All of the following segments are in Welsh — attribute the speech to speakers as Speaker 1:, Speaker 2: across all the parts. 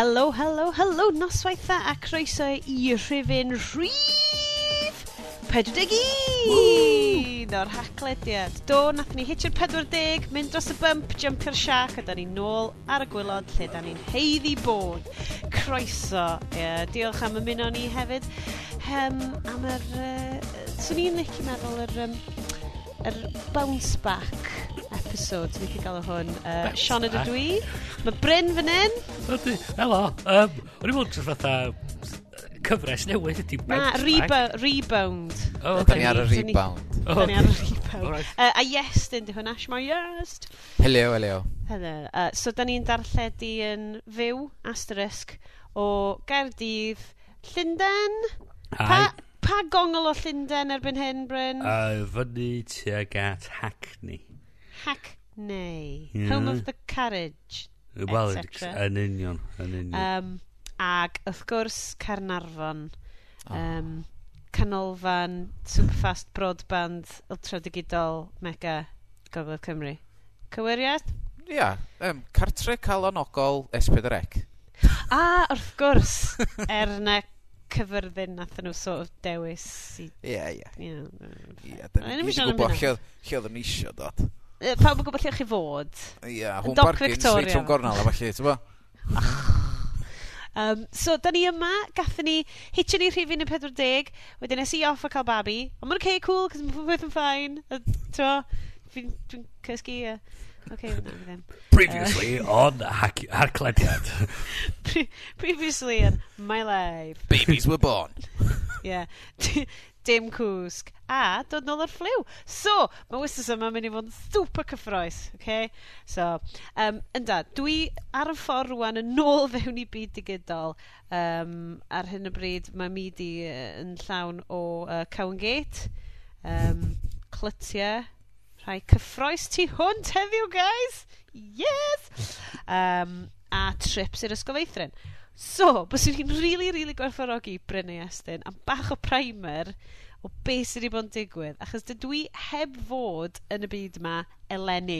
Speaker 1: Helo, helo, helo, noswaitha a croeso i rhywun rhif 41 o'r haclediad. Do, nath ni hitio'r 40, mynd dros y bump, jumpio'r siac a da ni'n nôl ar y gwylod lle da ni'n heiddi bod. Croeso, yeah, diolch am ymuno ni hefyd. Um, am yr, uh, swn i'n licio meddwl yr, um, yr bounce back episode, ni'n cael o hwn. Uh, Sean ydw dwi. Mae Bryn fan hyn.
Speaker 2: Helo. Um, o'n i'n mwyn trwy fatha cyfres newydd ydy
Speaker 1: Na, rebo Rebound.
Speaker 2: O,
Speaker 3: oh,
Speaker 2: okay.
Speaker 3: ni ar y Rebound.
Speaker 1: Da ni ar y Rebound. A yes, dyn di hwn, Ash yes.
Speaker 3: Yest. Helio,
Speaker 1: helio. Helio. Uh, so, da ni'n darlledu yn fyw, asterisk, o Gaerdydd, Llundain. Pa, pa gongol o Llundain erbyn hyn, Bryn?
Speaker 2: Uh, fyny tuag at Hackney.
Speaker 1: Hackney.
Speaker 2: Yeah.
Speaker 1: Home of the Carriage.
Speaker 2: Wel, yn union, yn union.
Speaker 1: Um, ag, wrth gwrs, Carnarfon.
Speaker 3: Oh.
Speaker 1: Um, canolfan, superfast broadband, ultra digidol, mega, Gogledd Cymru. Cywiriad?
Speaker 3: Ia, yeah, um, cartre calonogol S4C.
Speaker 1: A, wrth gwrs, er na cyfyrddin nath nhw sort of dewis. Ie,
Speaker 3: ie.
Speaker 1: Ie,
Speaker 3: mm.
Speaker 1: dyna
Speaker 3: ni gwybod lle oedd yn eisiau dod.
Speaker 1: Yy, pawb yn gwybod lle chi fod.
Speaker 3: Ia, hwn
Speaker 1: Doc
Speaker 3: bargain,
Speaker 1: Victoria.
Speaker 3: straight hwn gornal a falle, ti'n bo?
Speaker 1: Um, so, da ni yma, gathon ni hitio ni rhifin y 40, wedyn nes i off a cael babi. Ond mae'n okay, cool, cos mae'n popeth yn ffain. A T'mo, fi'n dwi'n cysgu... Uh, okay, na, fi ddim.
Speaker 2: Previously on Hac- Harclediad.
Speaker 1: Pre previously in my life.
Speaker 3: Babies were born.
Speaker 1: Yeah dim cwsg, a dod nôl o'r ffliw. So, mae wsos yma mynd i fod yn super cyffroes, okay? So, um, ynda, dwi ar y ffordd rwan yn nôl fewn i byd digidol. Um, ar hyn o bryd, mae mi di uh, yn llawn o uh, Cowan Gate, um, clytiau, rhai cyffroes tu hwnt heddiw, guys! Yes! Um, a trips i'r ysgol feithrin. So, bys i'n rili, really, really gwerthfawrogi Brynau Estyn am bach o primer o beth sydd wedi bod yn digwydd. Achos dydw i heb fod yn y byd yma eleni.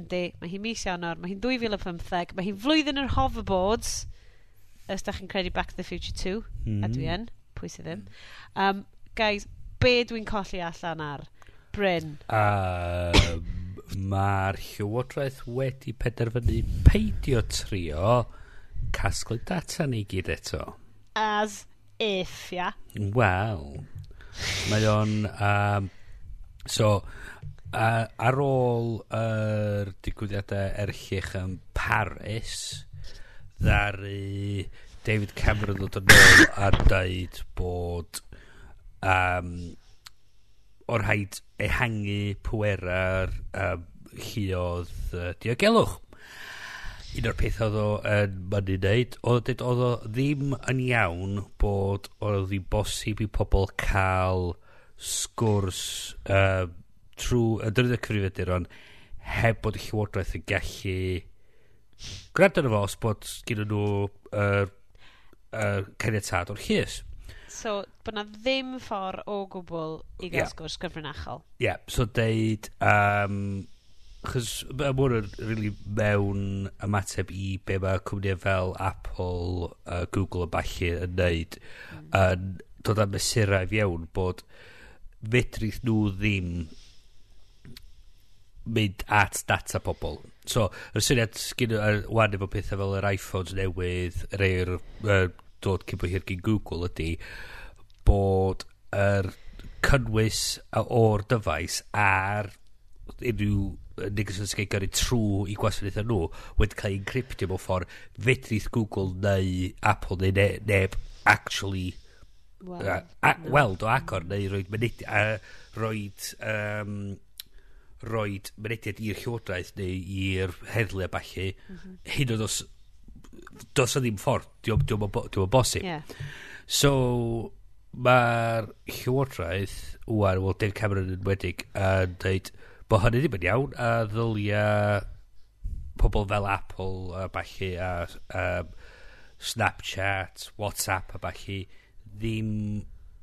Speaker 1: Yndi, mae hi'n mis Iawnor, mae hi'n 2015, mae hi'n flwyddyn yr hoverboards, os da chi'n credu Back to the Future 2, mm a dwi hmm. yn, pwy sydd ddim. Um, guys, be dwi'n colli allan ar Bryn?
Speaker 2: Uh, Mae'r llywodraeth wedi penderfynu peidio trio casglu data ni gyd eto.
Speaker 1: As if, ia. Yeah.
Speaker 2: Wel. Mae o'n... Um, so, uh, ar ôl yr uh, digwyddiadau erchiach yn Paris, ddaru David Cameron ddod yn ôl a dweud bod um, o'r rhaid ehangu pwera'r um, lluodd uh, diogelwch un o'r peth oedd o yn mynd i wneud, oedd oedd o ddim yn iawn bod oedd hi bosib i pobl cael sgwrs uh, trwy y dyrdd y cyfrifiaduron heb bod y llywodraeth yn gallu gwrando arno fo os bod gyda nhw yr uh, uh, caniatad o'r llys.
Speaker 1: So, bod na ddim ffordd o gwbl i gael
Speaker 2: yeah.
Speaker 1: sgwrs gyfrinachol.
Speaker 2: Ie, yeah. so deud, um, Chos mae hwn yn really mewn ymateb i be mae cwmnïau fel Apple, uh, Google a balli yn neud mm. yn dod â mesurau fiewn bod fedrith nhw ddim mynd at data pobl. So, yr syniad sgyn wan efo pethau fel yr iPhones newydd, yr eir uh, dod cyn hir gyn Google ydy bod yr cynnwys o'r dyfais a'r unrhyw neges yn sgei gyrru trw i gwasanaethau nhw wedi cael ei encryptio mewn ffordd fedrith Google neu Apple neu ne, neb actually
Speaker 1: well,
Speaker 2: uh, a, no. weld o agor neu roed mynediad uh, roed um, roed mynediad i'r llywodraeth neu i'r heddlu a balli mm -hmm. hyn oedd os dos o ddim ffordd diwm di o bosib
Speaker 1: yeah.
Speaker 2: so mae'r llywodraeth wwan, wel Dave Cameron yn wedig yn dweud bod hynny ddim yn iawn a ddylia pobl fel Apple a falle a um, Snapchat, Whatsapp a falle ddim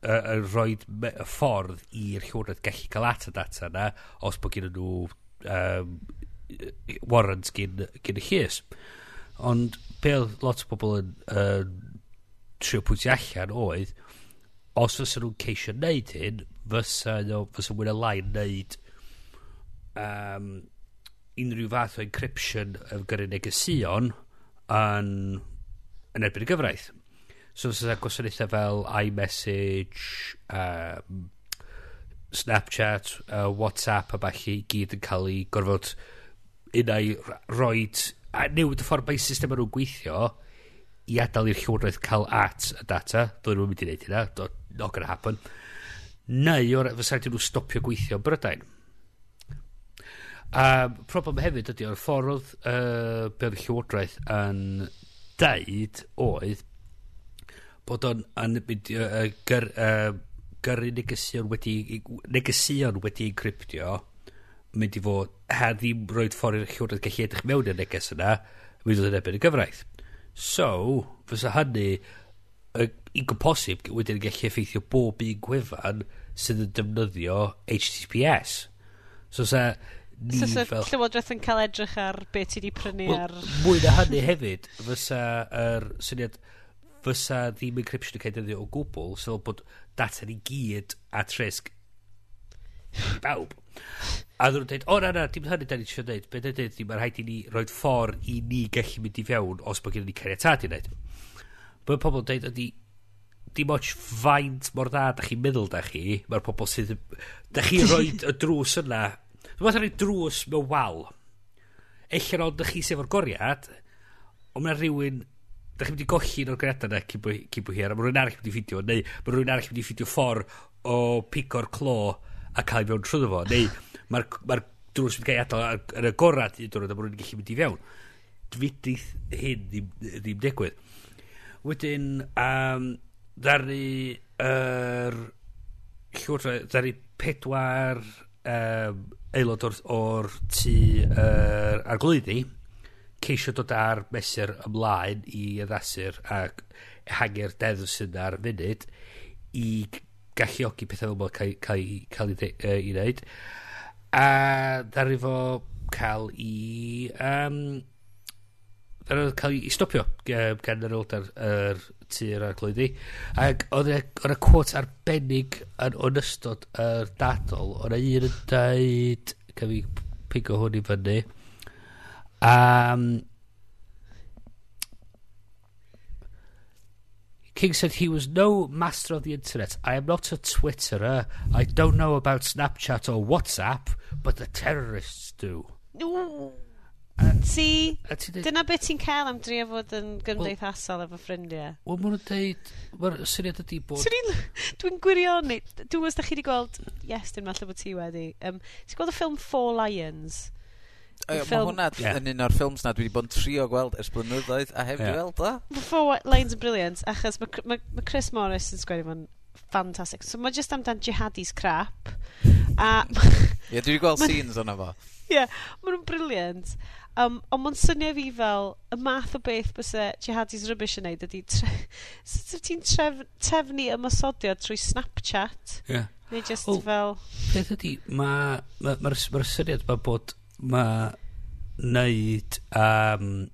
Speaker 2: uh, uh, rhoi y ffordd i'r llywodraeth gallu cael at y data yna os bod gen nhw um, warrant gyn, gyn y llys. Ond be oedd lot o bobl yn, yn trio pwyntio allan oedd, os fysa nhw'n ceisio wneud hyn, fysa, no, fysa mwyn y lai wneud um, unrhyw fath o encryption y gyrru negesion yn, yn erbyn y gyfraith. So fysa gwasanaethau fel iMessage, um, Snapchat, uh, WhatsApp a falle i gyd yn cael ei gorfod unau roed a newid y ffordd mae system nhw'n gweithio i adael i'r llywodraeth cael at y data. Dwi'n nhw'n mynd i wneud hynna. Not gonna happen. Neu, fysa nhw stopio gweithio yn Brydain. A problem hefyd ydy o'r ffordd uh, be oedd y llywodraeth yn deud oedd bod o'n yn mynd uh, gyr, uh, gyrru negesion wedi negesion wedi encryptio mynd i fod her ddim roed ffordd i'r llywodraeth gallu edrych mewn i'r neges yna mynd o'n ebyn y gyfraith. So fysa hynny i gymposib wedyn yn gallu effeithio bob un gwefan sydd yn defnyddio HTTPS so sa ni
Speaker 1: so, so,
Speaker 2: fel...
Speaker 1: Llywodraeth yn cael edrych ar beth ti di prynu
Speaker 2: well,
Speaker 1: ar...
Speaker 2: Mwy na hynny hefyd, fysa yr er, syniad, fysa ddim encryption yn cael defnyddio o gwbl, so bod data ni gyd a tresg bawb. A ddyn nhw'n dweud, o na na, dim hynny da ni eisiau dweud, beth ydy ni, mae'n rhaid i ni roed ffordd i ni gallu mynd i fewn os bod gen ni cariatad i wneud. Mae pobl yn dweud, ydy, dim ots faint mor dda da chi'n meddwl da chi, mae'r pobl sydd... Da chi roed y drws yna Dwi'n meddwl rhaid drws mewn wal. Ella'n ond chi sef o'r goriad, ond mae rhywun... Da chi'n mynd i golli un o'r goriadau yna cyn bwy hir, a mae rhywun arall yn mynd i ffidio, neu mae rhywun arall yn mynd i ffidio ffordd o picor clo a cael ei fewn trwy fo, neu mae'r ma drws yn cael ei adael yn y gorad i ddod, a mae rhywun yn gallu mynd i fewn. Dwydith hyn ddim, ddim digwydd. Wedyn, um, ddaru yr er, llwydra, ddaru pedwar um, aelod o'r, or tŷ uh, arglwyddi ceisio dod ar mesur ymlaen i addasur ac hangi'r deddf sydd ar funud i galluogi pethau fel mae cael, cael, cael ei uh, wneud a ddari fo cael i um, cael i stopio uh, gan yr aelod yr, yr tir a clwyddi. Ac oedd y quote arbennig yn o'n ystod yr dadol. Oedd yna un yn dweud, cael fi pigo hwn i fyny, um, King said he was no master of the internet. I am not a Twitterer. I don't know about Snapchat or WhatsApp, but the terrorists do.
Speaker 1: Ooh. Ti, dyna beth ti'n cael am drio fod yn gymdeithasol efo ffrindiau.
Speaker 2: Wel, mwyn yn deud, mae'r syniad ydi bod...
Speaker 1: Dwi'n gwirioni, dwi'n gwybod chi wedi gweld, yes, dyn falle bod ti wedi, um, ti'n gweld y ffilm Four Lions?
Speaker 3: Mae hwnna yn un o'r ffilms na dwi wedi bod yn trio gweld ers blynyddoedd a heb yeah. gweld o.
Speaker 1: Four Lions yn briliant, achos mae Chris Morris yn sgwennu fo'n fantastic. So mae jyst amdan jihadis crap. A...
Speaker 3: Ie, dwi wedi gweld scenes o'na fo.
Speaker 1: Ie, yeah, maen nhw'n briliant. Um, ond mae'n swnio fi fel y math o beth byse jihadis rubbish yn neud ydy sut ti'n tref, tefnu ymysodiad trwy Snapchat?
Speaker 2: Yeah.
Speaker 1: Neu just
Speaker 2: well,
Speaker 1: fel...
Speaker 2: Peth ydy, mae'r ma, ma, ma, ma syniad mae bod mae neud um,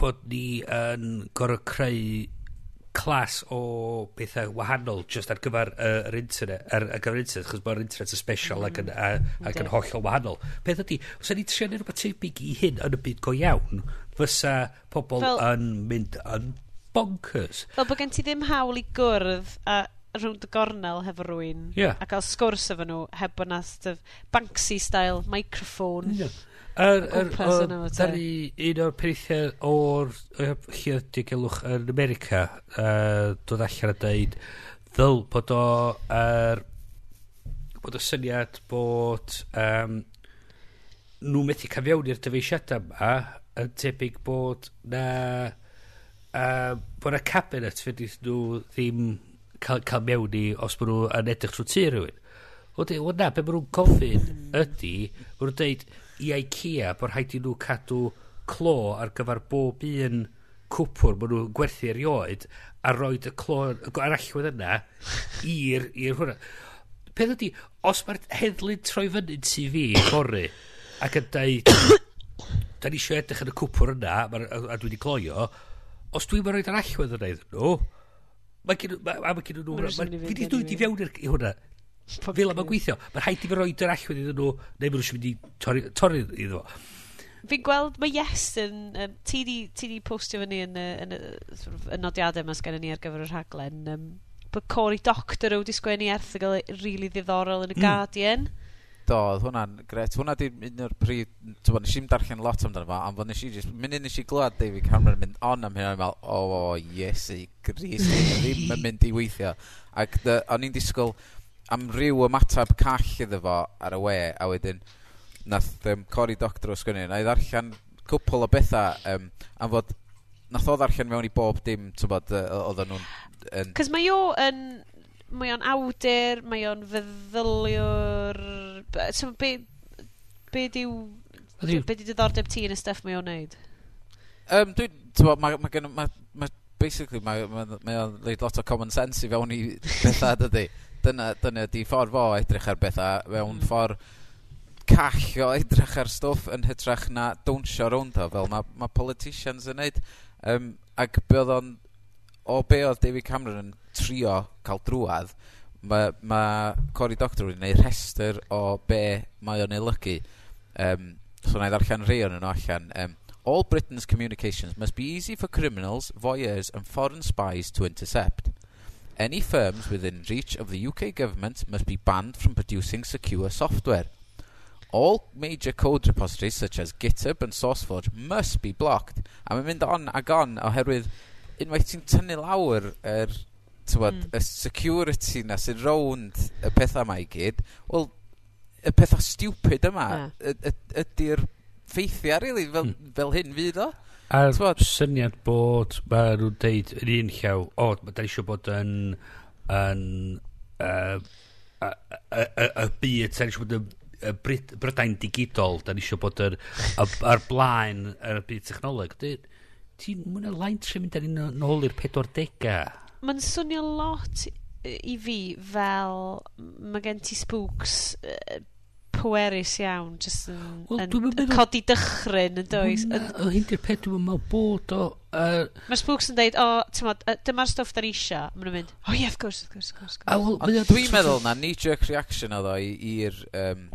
Speaker 2: bod ni yn gorau creu clas o bethau wahanol just ar gyfer uh, yr internet, ar, ar gyfer internet, chos mae'r internet yn special mm. ac, yn, mm-hmm. a, ac yn hollol wahanol. Peth ydy, os ydy trio neud rhywbeth tebyg i hyn yn y byd go iawn, fysa pobl
Speaker 1: Fel,
Speaker 2: yn mynd yn bonkers.
Speaker 1: Fel bod gen ti ddim hawl i gwrdd a rhwng dy gornel hefo rwy'n
Speaker 2: yeah.
Speaker 1: a cael sgwrs efo nhw heb bod na Banksy-style microphone. Yeah
Speaker 2: Yr,
Speaker 1: yr,
Speaker 2: da ni un o'r perithiau o'r llydigelwch yn America uh, dod allan a dweud ddyl bod o er, bod o syniad bod um, nhw methu cafiown i'r dyfeisiadau yma yn tebyg bod na uh, bod na cabinet fyddi nhw ddim cael, cael mewn i os bod nhw yn edrych trwy tu rhywun. Wel na, be maen nhw'n gofyn ydy, maen nhw'n dweud, i IKEA bod rhaid i nhw cadw clo ar gyfer bob un cwpwr maen nhw'n gwerthu erioed a roed y clo ar allwedd yna i'r hwnna. Peth ydy, os mae'r heddlu'n troi fyny'n tu fi fory ac yn dweud da ni eisiau edrych yn y cwpwr yna a a dwi wedi cloio os dwi'n rhoi'r allwedd yna iddyn nhw mae gen nhw mae gen nhw mae
Speaker 1: gen
Speaker 2: nhw dwi fewn i hwnna fel yma gweithio. Mae'n rhaid i fi roed yr allwedd iddyn nhw, neu mae'n rwy'n mynd i torri, torri iddo fo.
Speaker 1: Fi'n gweld, mae yes yn... Um, ti di, ti di postio fyny yn, yn, yn, yn nodiadau yma sgan ni ar gyfer y rhaglen. Um, bod Cory Doctor wedi sgwennu erthigol e rili ddiddorol yn y
Speaker 2: mm.
Speaker 1: Guardian.
Speaker 3: Do, oedd hwnna'n gret. Hwnna di un o'r prif... Twa, nes i'n darllen lot amdano fo, am fod nes i just... Mynd nes i glwad David Cameron mynd on am hynny, o'n meddwl, o, oh, yes, i gris, ddim yn mynd i weithio. Ac o'n i'n disgwyl am ryw ymatab call iddo fo ar y we, a wedyn nath um, Cory o sgwennu, na i ddarllen cwpl o bethau um, am fod nath o ddarllen mewn i bob dim, ti'n bod, oedden nhw'n... Yn...
Speaker 1: Cys mae o yn... Mae o'n awdur, mae o'n feddyliwr... So, be, be diw... Be di diddordeb ti yn y stuff mae o'n neud?
Speaker 3: Um, dwi, ti'n bod, mae ma, ma, ma, ma basically mae, ma, mae o'n leid lot o common sense i fewn i bethau dydy. Dyna, dyna di ffordd fo edrych ar bethau mewn
Speaker 1: mm.
Speaker 3: ffordd call o edrych ar stwff yn hytrach na dawnsio rownd o fel mae ma politicians yn neud. Um, ac be oedd o'n... O be oedd David Cameron yn trio cael drwad, mae ma Cory Doctor wedi gwneud rhestr o be mae o'n ei lygu. Um, so na i ddarllen rhai o'n nhw allan. Um, All Britain's communications must be easy for criminals, voyeurs and foreign spies to intercept. Any firms within reach of the UK government must be banned from producing secure software. All major code repositories such as GitHub and SourceForge must be blocked. A mae'n mynd on ag on oherwydd unwaith ti'n tynnu lawr yr er, tywod,
Speaker 1: mm.
Speaker 3: y security na sy'n rownd y pethau yma i gyd, wel, y pethau stupid yma yeah. ydy'r ffeithiau, really, fel,
Speaker 2: mm.
Speaker 3: fel hyn fydd o.
Speaker 2: A'r
Speaker 3: Twod?
Speaker 2: syniad bod, mae nhw'n deud yn un llaw, o, oh, da eisiau bod yn, yn uh, y, y, y byd, da eisiau bod yn Bryd, Brydain digidol, da ni eisiau bod yr, ar blaen yr byd technoleg. Ti'n mwyn y lain tre mynd ar un nôl i'r 40au.
Speaker 1: Mae'n swnio lot i fi fel mae gen ti spooks uh, pwerus iawn, just yn,
Speaker 2: well,
Speaker 1: yn,
Speaker 2: yn
Speaker 1: codi dychryn yn does.
Speaker 2: O hyn di'r peth dwi'n meddwl bod o... Uh,
Speaker 1: Mae Spooks yn deud, o, tymod, dyma'r stwff da ni isio. Mae'n mynd, o oh, ie, yeah, of course, of course, of course.
Speaker 2: A, Well,
Speaker 3: dwi'n meddwl na knee-jerk reaction oedd o i'r um,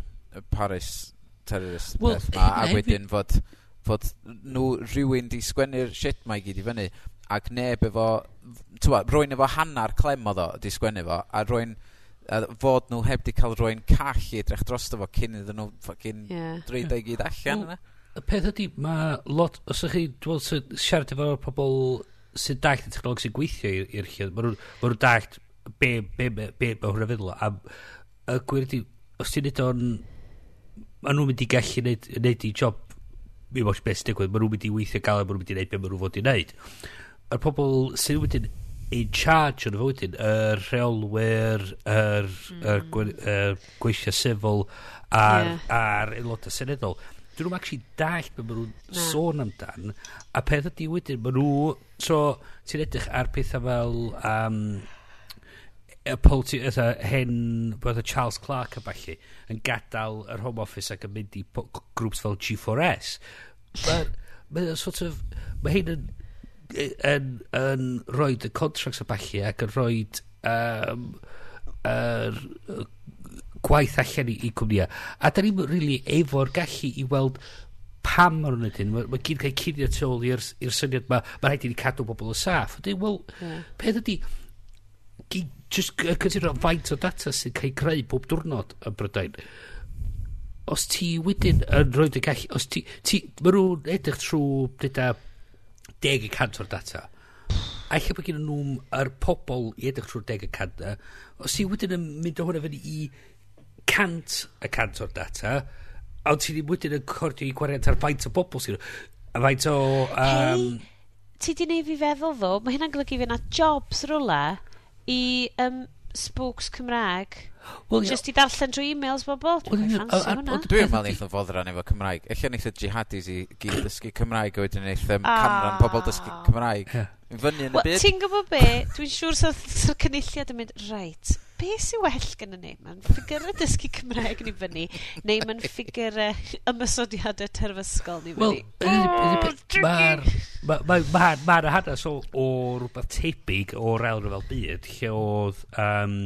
Speaker 3: Paris terrorist
Speaker 2: well,
Speaker 3: peth ma, a wedyn fod, fod nhw rhywun di sgwennu'r shit ma i gyd i fyny, ac neb efo, twa, rwy'n efo hannar clem oedd o di sgwennu fo, a rwy'n a fod nhw heb 'di cael rywun call i edrych drosto fo cyn iddyn nhw ffocin...
Speaker 1: Ie.
Speaker 3: ...roid o i gyd allan yna.
Speaker 2: Y peth ydy, mae lot... Os ydych chi dwi weld, siarad efo pobl sy'n dallt y technolog sy'n gweithio i'r lle, mae nhw'n dallt be, be, be, be mae hwnna'n feddwl. A y gwir ydy, os ti'n neud o'n... Mae nhw'n mynd i gallu neud, neud i job mi mwyn beth sy'n digwydd, mae nhw'n mynd i weithio gael, mae nhw'n mynd i neud be mae nhw'n fod i neud. A'r pobl sy'n wedyn in charge yn y fywydyn, y er rheolwyr, yr er, er, mm. gweithio sefol a'r,
Speaker 1: yeah.
Speaker 2: ar aelodau senedol. Dyn nhw'n actually dall beth maen nhw'n sôn amdan. A peth ydy wedyn, maen nhw... So, ti'n edrych ar pethau fel... Um, y politi, eitha, hen, bod y Charles Clark a falle, yn gadael yr Home Office ac yn mynd i grwps fel G4S. But, mae sort of, mae hyn yn yn, yn rhoi y contracts a bachu ac yn rhoi um, er, gwaith allan i, i cwmnïau. A da ni'n really efo'r gallu i weld pam maen nhw'n edyn. Mae ma gyd cael cydio tu ôl i'r syniad ma. Mae rhaid i ni cadw bobl yn saff. Ydy, wel,
Speaker 1: yeah.
Speaker 2: peth ydy... Just cytuno faint o data sy'n cael creu bob diwrnod yn Brydain os ti wedyn yn rhoi dy gallu, os ti, ti mae nhw'n edrych trwy dyda 10% o'r data. A lle bod gen nhw'n yr pobl i edrych trwy'r 10%. Uh, os i wedyn yn mynd o hwnna fyny i cant y cant o'r data, a ti ddim wedyn yn cordio i gwariant ar faint o bobl sy'n... A faint o... Um, hey,
Speaker 1: ti di neud fi feddwl ddo, mae hynna'n golygu fi na jobs rwla i um, spooks Cymraeg
Speaker 2: Well,
Speaker 1: Just i darllen drwy e-mails bobl. Dwi'n
Speaker 3: meddwl neith yn foddran efo Cymraeg. Ella neith y jihadis i gyd dysgu Cymraeg a wedyn neith um,
Speaker 1: ah.
Speaker 3: canran pobl dysgu Cymraeg. Fyny yn y byd.
Speaker 1: Ti'n gwybod be? Dwi'n siŵr sa'r cynulliad yn mynd, right, be sy'n well gyda ni? Mae'n ffigur y dysgu Cymraeg ni fyny, neu mae'n ffigur ffigurau ymysodiadau terfysgol ni fyny.
Speaker 2: Wel, mae'r hanes o, o rhywbeth tebyg o'r elfen fel byd, lle oedd... Um,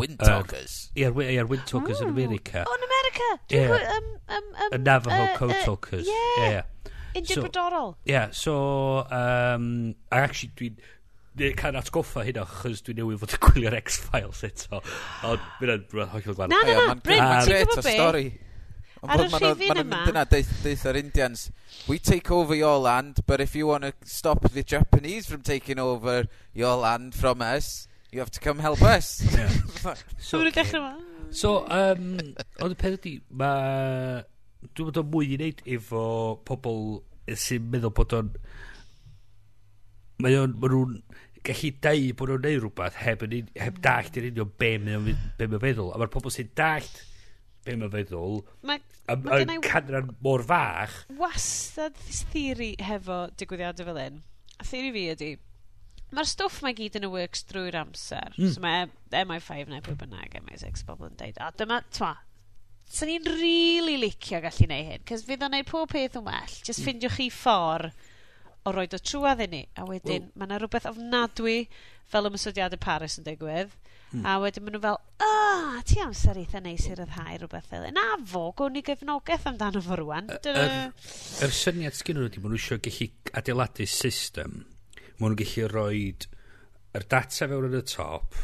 Speaker 3: Windtalkers.
Speaker 2: Ia'r uh, yeah, Windtalkers yn hmm. America.
Speaker 1: O, yn America! Yeah. Gwy, um, um, um,
Speaker 2: y Navajo
Speaker 1: uh,
Speaker 2: Code
Speaker 1: uh,
Speaker 2: Talkers.
Speaker 1: Uh,
Speaker 2: yeah. yeah.
Speaker 1: Indian
Speaker 2: so,
Speaker 1: brodorol.
Speaker 2: Yeah, so... Um, I actually, dwi'n Dwi'n cael atgoffa hynna, chys dwi'n newid fod yn gwylio'r X-Files eto. Ond mynd yn hollol gwan.
Speaker 1: Na, na, na, Bryn, ti'n gwybod be? Ar y rhifin yma...
Speaker 3: Dyna, deith yr Indians, we take over your land, but if you want to stop the Japanese from taking over your land from us, you have to come help us.
Speaker 2: so,
Speaker 1: Mae'n dechrau yma.
Speaker 2: So, um, ond y peth ydi, mae... Dwi'n bod o'n mwy i wneud efo pobl sy'n meddwl bod o'n... Mae o'n... Mae nhw'n gallu dau bod nhw'n neud rhywbeth heb, yn, heb dallt i'r union be mae'n be mae feddwl. A mae'r pobl sy'n dallt be mae'n feddwl
Speaker 1: yn
Speaker 2: canran mor fach.
Speaker 1: Wastad theori hefo digwyddiadau fel un. A theori fi ydy, Mae'r stwff mae gyd yn y works drwy'r amser.
Speaker 2: Mm.
Speaker 1: So mae MI5 neu pwy bynnag MI6 bobl yn deud, a dyma, twa, so ni'n really licio gallu neud hyn, cys fydd o'n neud pob peth yn well, just hmm. ffindiwch chi ffordd o roed o trwad i ni. A wedyn,
Speaker 2: wow.
Speaker 1: mae yna rhywbeth ofnadwy fel y mysodiadau Paris yn digwydd.
Speaker 2: Hmm.
Speaker 1: A wedyn maen nhw fel, ah, ti amser eitha neis i ryddhau rhywbeth fel. Na fo, gwn ni gefnogaeth amdano fo rwan.
Speaker 2: Yr er, er syniad sgyn nhw ydy, maen nhw eisiau gallu adeiladu system maen nhw'n gallu rhoi yr data fewn yn y top,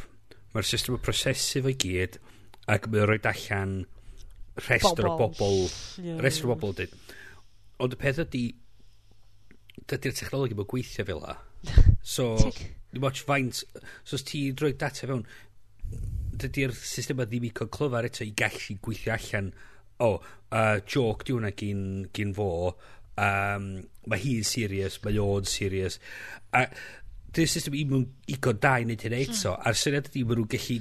Speaker 2: mae'r system yn prosesu fo'i gyd, ac mae'n rhoi allan rhestr o
Speaker 1: bobl, yeah.
Speaker 2: rhestr o bobl dyn. Ond y peth ydy, dydy'r technologi mae'n gweithio fel la. So, ni'n watch faint, so os ti rhoi data fewn, dydy'r system ddim i cael clyfar eto i gallu gweithio allan, o, oh, uh, joke di hwnna gyn, gyn fo, um, mae hi'n serious, mae o'n serious. A dy'r system i mewn igon da i wneud hynny hmm. eto, mm. a'r syniad ydy maen nhw'n gallu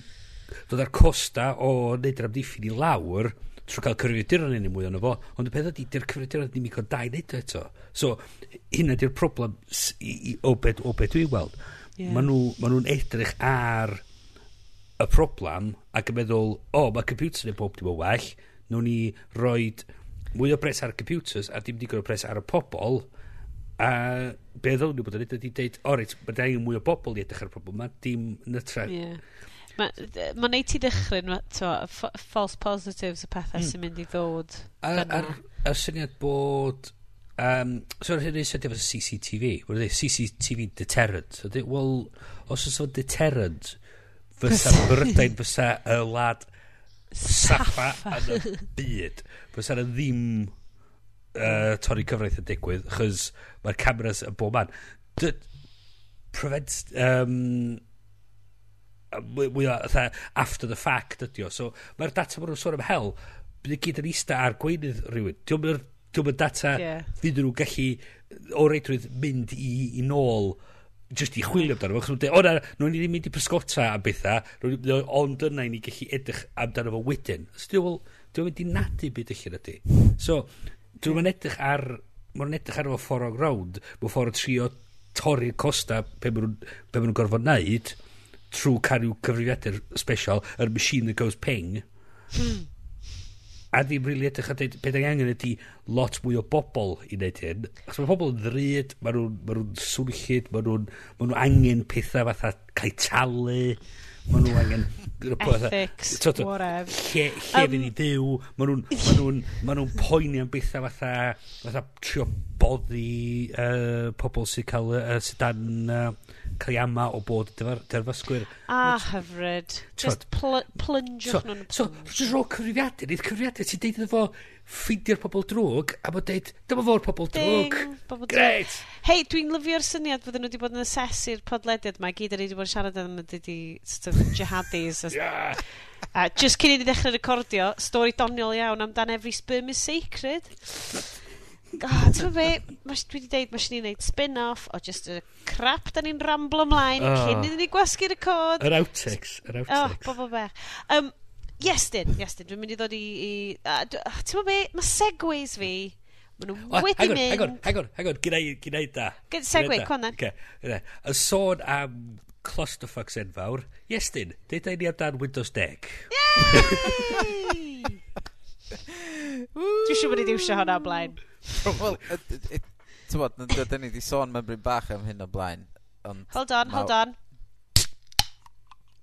Speaker 2: dod ar costa o wneud yr amddiffyn i lawr trwy cael cyfrifiaduron yn mwy ond fo, ond y peth ydy, dy'r cyfrifiaduron ddim igon da i wneud eto. So, hynna di'r problem i, i, o beth be dwi'n weld. Yeah. Maen nhw'n ma nhw edrych ar y problem ac yn meddwl, o, oh, mae computer neu bob dim yn well, nhw'n ni roed mwy o bres ar y computers a dim digon o bres ar y pobol a be ddown nhw bod yn ydy dweud o reit mae da mwy o bobl i edrych ar y pobl mae dim nytra
Speaker 1: yeah. Mae'n ma neud ti ddechryn, to, false positives y pethau
Speaker 2: mm.
Speaker 1: sy'n mynd i ddod.
Speaker 2: A'r, ar, ar syniad bod... Um, so ar hynny sydd efo CCTV, wedi dweud CCTV deterrent. So dweud, wel, os oes o'n deterrent, fysa Brydain, fysa y lad saffa yn y byd. Bys yna ddim uh, torri cyfraith yn digwydd, chys mae'r cameras yn bob man. D prevent... Um, mwy mwy o, after the fact ydi o. So, mae'r data mae'n sôn am hel, bydd y gyd yn eista ar gweinydd rhywun. Diolch yn data
Speaker 1: yeah.
Speaker 2: fydd nhw'n gallu o reidrwydd mynd i, i nôl... Uh, just i chwilio amdano fo, chos mae'n dweud, o na, ni mynd i pysgota am bethau, ond yna i ni gallu edrych amdano fo wedyn. So dwi'n well, dwi'n mynd i nadu byd allan ydy. So, dwi'n mynd edrych ar, mae'n edrych ar efo ffordd o grawd, mae'n ffordd o trio torri'r costa pe maen nhw'n gorfod wneud trwy cario cyfrifiadur special yr machine that goes ping. Hmm a ddim rili really edrych a dweud, beth angen ydy lot mwy o bobl i wneud hyn. Achos mae pobl yn ddryd, mae nhw'n ma nhw swnllid, mae nhw'n ma nhw angen pethau fatha cael talu, mae nhw angen...
Speaker 1: Ethics,
Speaker 2: fatha,
Speaker 1: whatever.
Speaker 2: Lle, lle
Speaker 1: um,
Speaker 2: fynd i ddiw, mae nhw'n ma nhw, ma nhw poeni am bethau fatha, fatha trio boddi uh, pobl sy'n cael uh, sy'n dan uh, cael ei ama o bod dyfar, derfysgwyr.
Speaker 1: A Which, hyfryd. Just pl plunge
Speaker 2: so,
Speaker 1: nhw'n...
Speaker 2: So, just rôl cyfrifiadur. Nid cyfrifiadur ti'n deud iddo fo ffeidio'r pobl drwg a bod deud, dyma fo'r pobl drwg.
Speaker 1: Ding,
Speaker 2: Gret!
Speaker 1: Hei, dwi'n lyfio'r syniad fydden nhw wedi bod yn asesu'r podlediad mae Gyd ar ei wedi bod yn siarad am ydy di sort of jihadis.
Speaker 2: yeah.
Speaker 1: A just cyn i ni ddechrau recordio, stori doniol iawn amdan every sperm is sacred. God, ti'n fe, mas, dwi wedi deud, mae ni'n gwneud spin-off o just y crap da ni'n ramblo ymlaen
Speaker 2: oh.
Speaker 1: cyn iddyn ni gwasgu'r y cod.
Speaker 2: Yr outtakes, yr outtakes.
Speaker 1: Oh, bobl bech. Um, Iestyn, Iestyn, dwi'n mynd i ddod i... i uh, ti'n fe, mae segways fi, maen nhw wedi mynd...
Speaker 2: Hang on, hang on, hang on, gynnau da.
Speaker 1: Gynnau segway, conan.
Speaker 2: Okay. Y sôn am clusterfucks enfawr, Iestyn, deudau ni amdan Windows 10. Yay!
Speaker 1: Dwi'n siŵr bod i ddiwsio hwnna o blaen.
Speaker 3: Wel, ti'n bod, dyn ni wedi sôn mewn bryd bach am hyn o blaen. Ond
Speaker 1: hold on, hold on.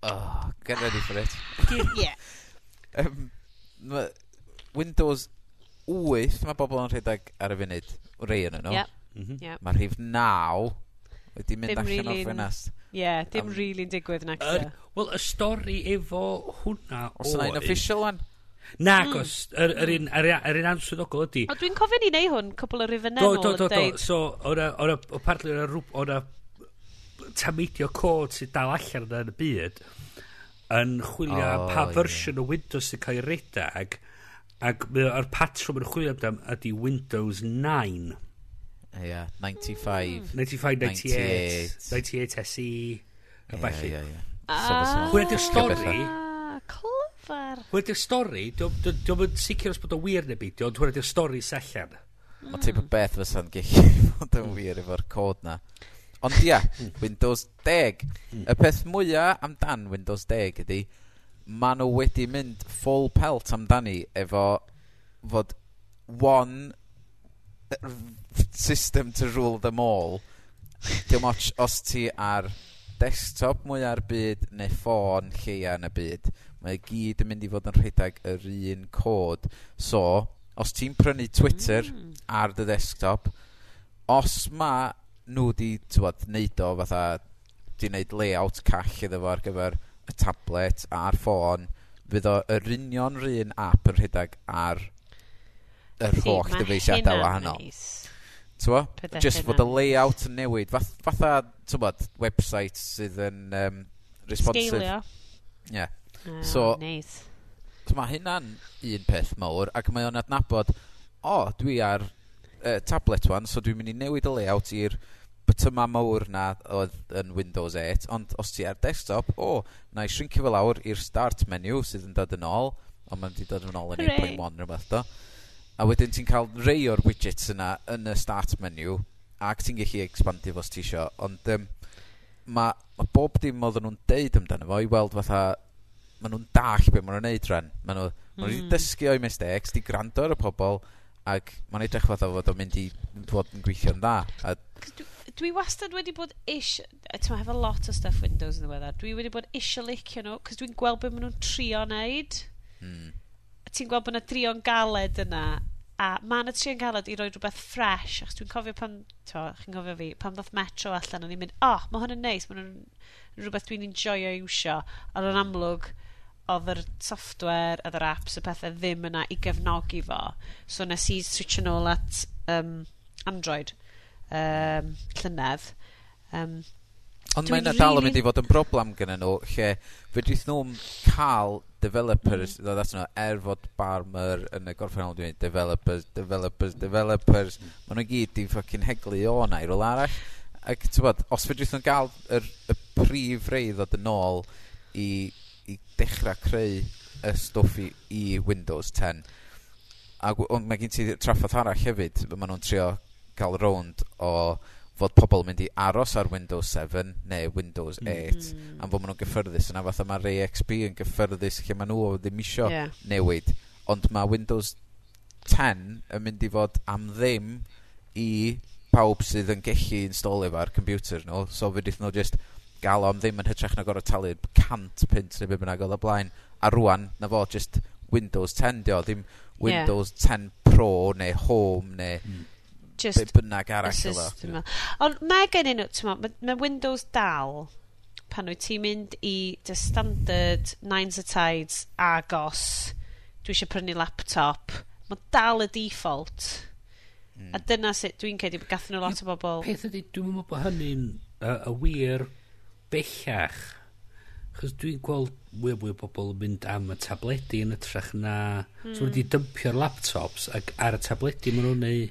Speaker 3: Oh, get ready for it.
Speaker 1: yeah.
Speaker 3: um, Windows 8, mae bobl yn rhedeg ar y funud. Rei yn nhw.
Speaker 1: Yep.
Speaker 2: Mm
Speaker 1: -hmm. yep.
Speaker 3: Mae rhif 9 wedi mynd
Speaker 1: dim
Speaker 3: allan
Speaker 1: really
Speaker 3: o'r ffenest.
Speaker 1: Ie, yeah, dim
Speaker 3: um,
Speaker 1: really'n digwydd na.
Speaker 2: Wel, y stori efo hwnna.
Speaker 3: Os yna un official one?
Speaker 2: Nag hmm. gos, yr, yr, un, yr, yr un answyddogol ydy...
Speaker 1: O, dwi'n cofio ni neu hwn, cwbl o
Speaker 2: ryfyn
Speaker 1: enol
Speaker 2: yn deud.
Speaker 1: Do,
Speaker 2: do,
Speaker 1: do,
Speaker 2: so, o'na, o'na, partly, o'na, o'na tameidio cod sydd dal allan yna yn y byd yn chwilio
Speaker 3: oh,
Speaker 2: pa fersiwn yeah. o Windows sy'n cael ei redag ac mae'r patrwm yn chwilio amdano ydy Windows 9
Speaker 3: yeah, 95
Speaker 2: 95, 98
Speaker 3: 98,
Speaker 2: 98 SE a
Speaker 3: yeah, falle yeah,
Speaker 1: yeah.
Speaker 3: So, ah.
Speaker 2: Hwna di'r stori
Speaker 1: cyfar. Wel,
Speaker 2: di'r stori, diolch yn sicr os bod o wir neu beidio, ond hwnna di'r stori sellan.
Speaker 3: Mm. O tip o beth fysa'n gallu bod yn wir efo'r cod na. Ond ia, hmm. Windows 10. Y peth mwyaf amdan Windows 10 ydy, maen nhw wedi mynd full pelt amdani efo fod one system to rule them all. Dim ots os ti ar desktop mwyaf ar byd neu ffôn lleia yn y byd. Mae gyd yn mynd i fod yn rhedeg yr un cod. So, os ti'n prynu Twitter
Speaker 1: mm.
Speaker 3: ar dy desktop, os ma nhw di, tywad, neud o fatha, di wneud layout call iddo fo ar gyfer y tablet a'r ffôn, fydd o yr union rhan app yn rhedeg ar yr
Speaker 1: See,
Speaker 3: holl dyfeisiadau wahanol. Nice.
Speaker 1: Twa?
Speaker 3: Just fod y layout yn newid. Fath, fatha, tywad, website sydd yn um, responsive.
Speaker 1: Scalio.
Speaker 3: Yeah.
Speaker 1: Oh,
Speaker 3: so,
Speaker 1: ah, nice.
Speaker 3: So mae hynna'n un peth mawr, ac mae o'n adnabod, o, oh, dwi ar uh, tablet wan, so dwi'n mynd i newid y layout i'r bytyma mawr na oedd yn Windows 8, ond os ti ar desktop, o, oh, na i shrinkio fel lawr i'r start menu sydd yn dod yn ôl, ond mae'n di dod yn ôl yn 8.1 rhywbeth do. A wedyn ti'n cael rei o'r widgets yna yn y start menu, ac ti'n gallu expandio fos ti isio, ond um, mae ma bob dim oedden nhw'n deud amdano fo i weld fatha ma nhw'n dall beth maen nhw'n neud rhan. Maen nhw, maen nhw
Speaker 1: mm.
Speaker 3: dysgu o'i mistakes, di gwrando ar y pobol, ac maen edrych fatha fod o'n mynd i fod yn gweithio'n dda. A...
Speaker 1: Dwi, dwi wastad wedi bod ish, ti'n hefo lot o stuff Windows yn ddiweddar, dwi wedi bod isio licio nhw, cos dwi'n gweld beth maen nhw'n trio wneud.
Speaker 3: Mm.
Speaker 1: Ti'n gweld bod yna drio'n galed yna, a mae yna trio'n galed i roi rhywbeth fresh, achos dwi'n cofio pan, to, chi'n cofio fi, pan ddoth Metro allan, o'n i'n mynd, oh, mae hwn yn neis, mae hwn yn rhywbeth dwi'n enjoyo iwsio, ar yn amlwg, oedd yr software, oedd yr apps, y pethau ddim yna i gefnogi fo. So nes i switch yn ôl at um, Android um, llynedd. Um,
Speaker 3: Ond mae'n dal yn mynd i fod yn broblem gyda nhw, lle fedrith nhw'n cael developers, mm. ddod atyn nhw, er fod barmer yn y gorffennol dwi'n developers, developers, developers, mm. maen nhw gyd di ffocin heglu o na i rôl arall. Ac ti'n bod, os fedrith nhw'n gael y, y prif reidd ddod yn ôl i i dechrau creu y stwff i, i Windows 10. A ond mae gen ti traffath arall hefyd, maen nhw'n trio cael rownd o fod pobl yn mynd i aros ar Windows 7 neu Windows 8
Speaker 1: mm.
Speaker 3: am fod maen nhw'n gyffyrddus yna fatha mae Ray XP yn gyffyrddus lle maen nhw ddim isio
Speaker 1: yeah.
Speaker 3: newid ond mae Windows 10 yn mynd i fod am ddim i pawb sydd yn gellu installio fo ar computer nhw so fe nhw just gael o am ddim yn hytrach na gorau talu'r cant pint neu be' bynnag oedd o blaen. A rwan, 'na fo just Windows 10 'di o ddim... Ie. ...Windows 10 Pro neu Home neu... Hmm.
Speaker 1: Jyst...
Speaker 3: bynnag arall oedd o.
Speaker 1: Ond mae gennyn nw, t'mo' mae ma Windows dal pan wyt ti'n mynd i dy standard nines a tides agos dwi eisiau prynu laptop mae dal y default
Speaker 3: mm.
Speaker 1: a dyna sut dwi'n cedi gathyn nhw lot o bobl
Speaker 2: peth ydy dwi'n meddwl bod hynny'n y, y wir bellach. Chos dwi'n gweld mwy o mwy o bobl yn mynd am y tabledi yn ytrach na... Mm. So wedi hmm. dympio'r laptops ac ar y tabledi maen nhw'n neu...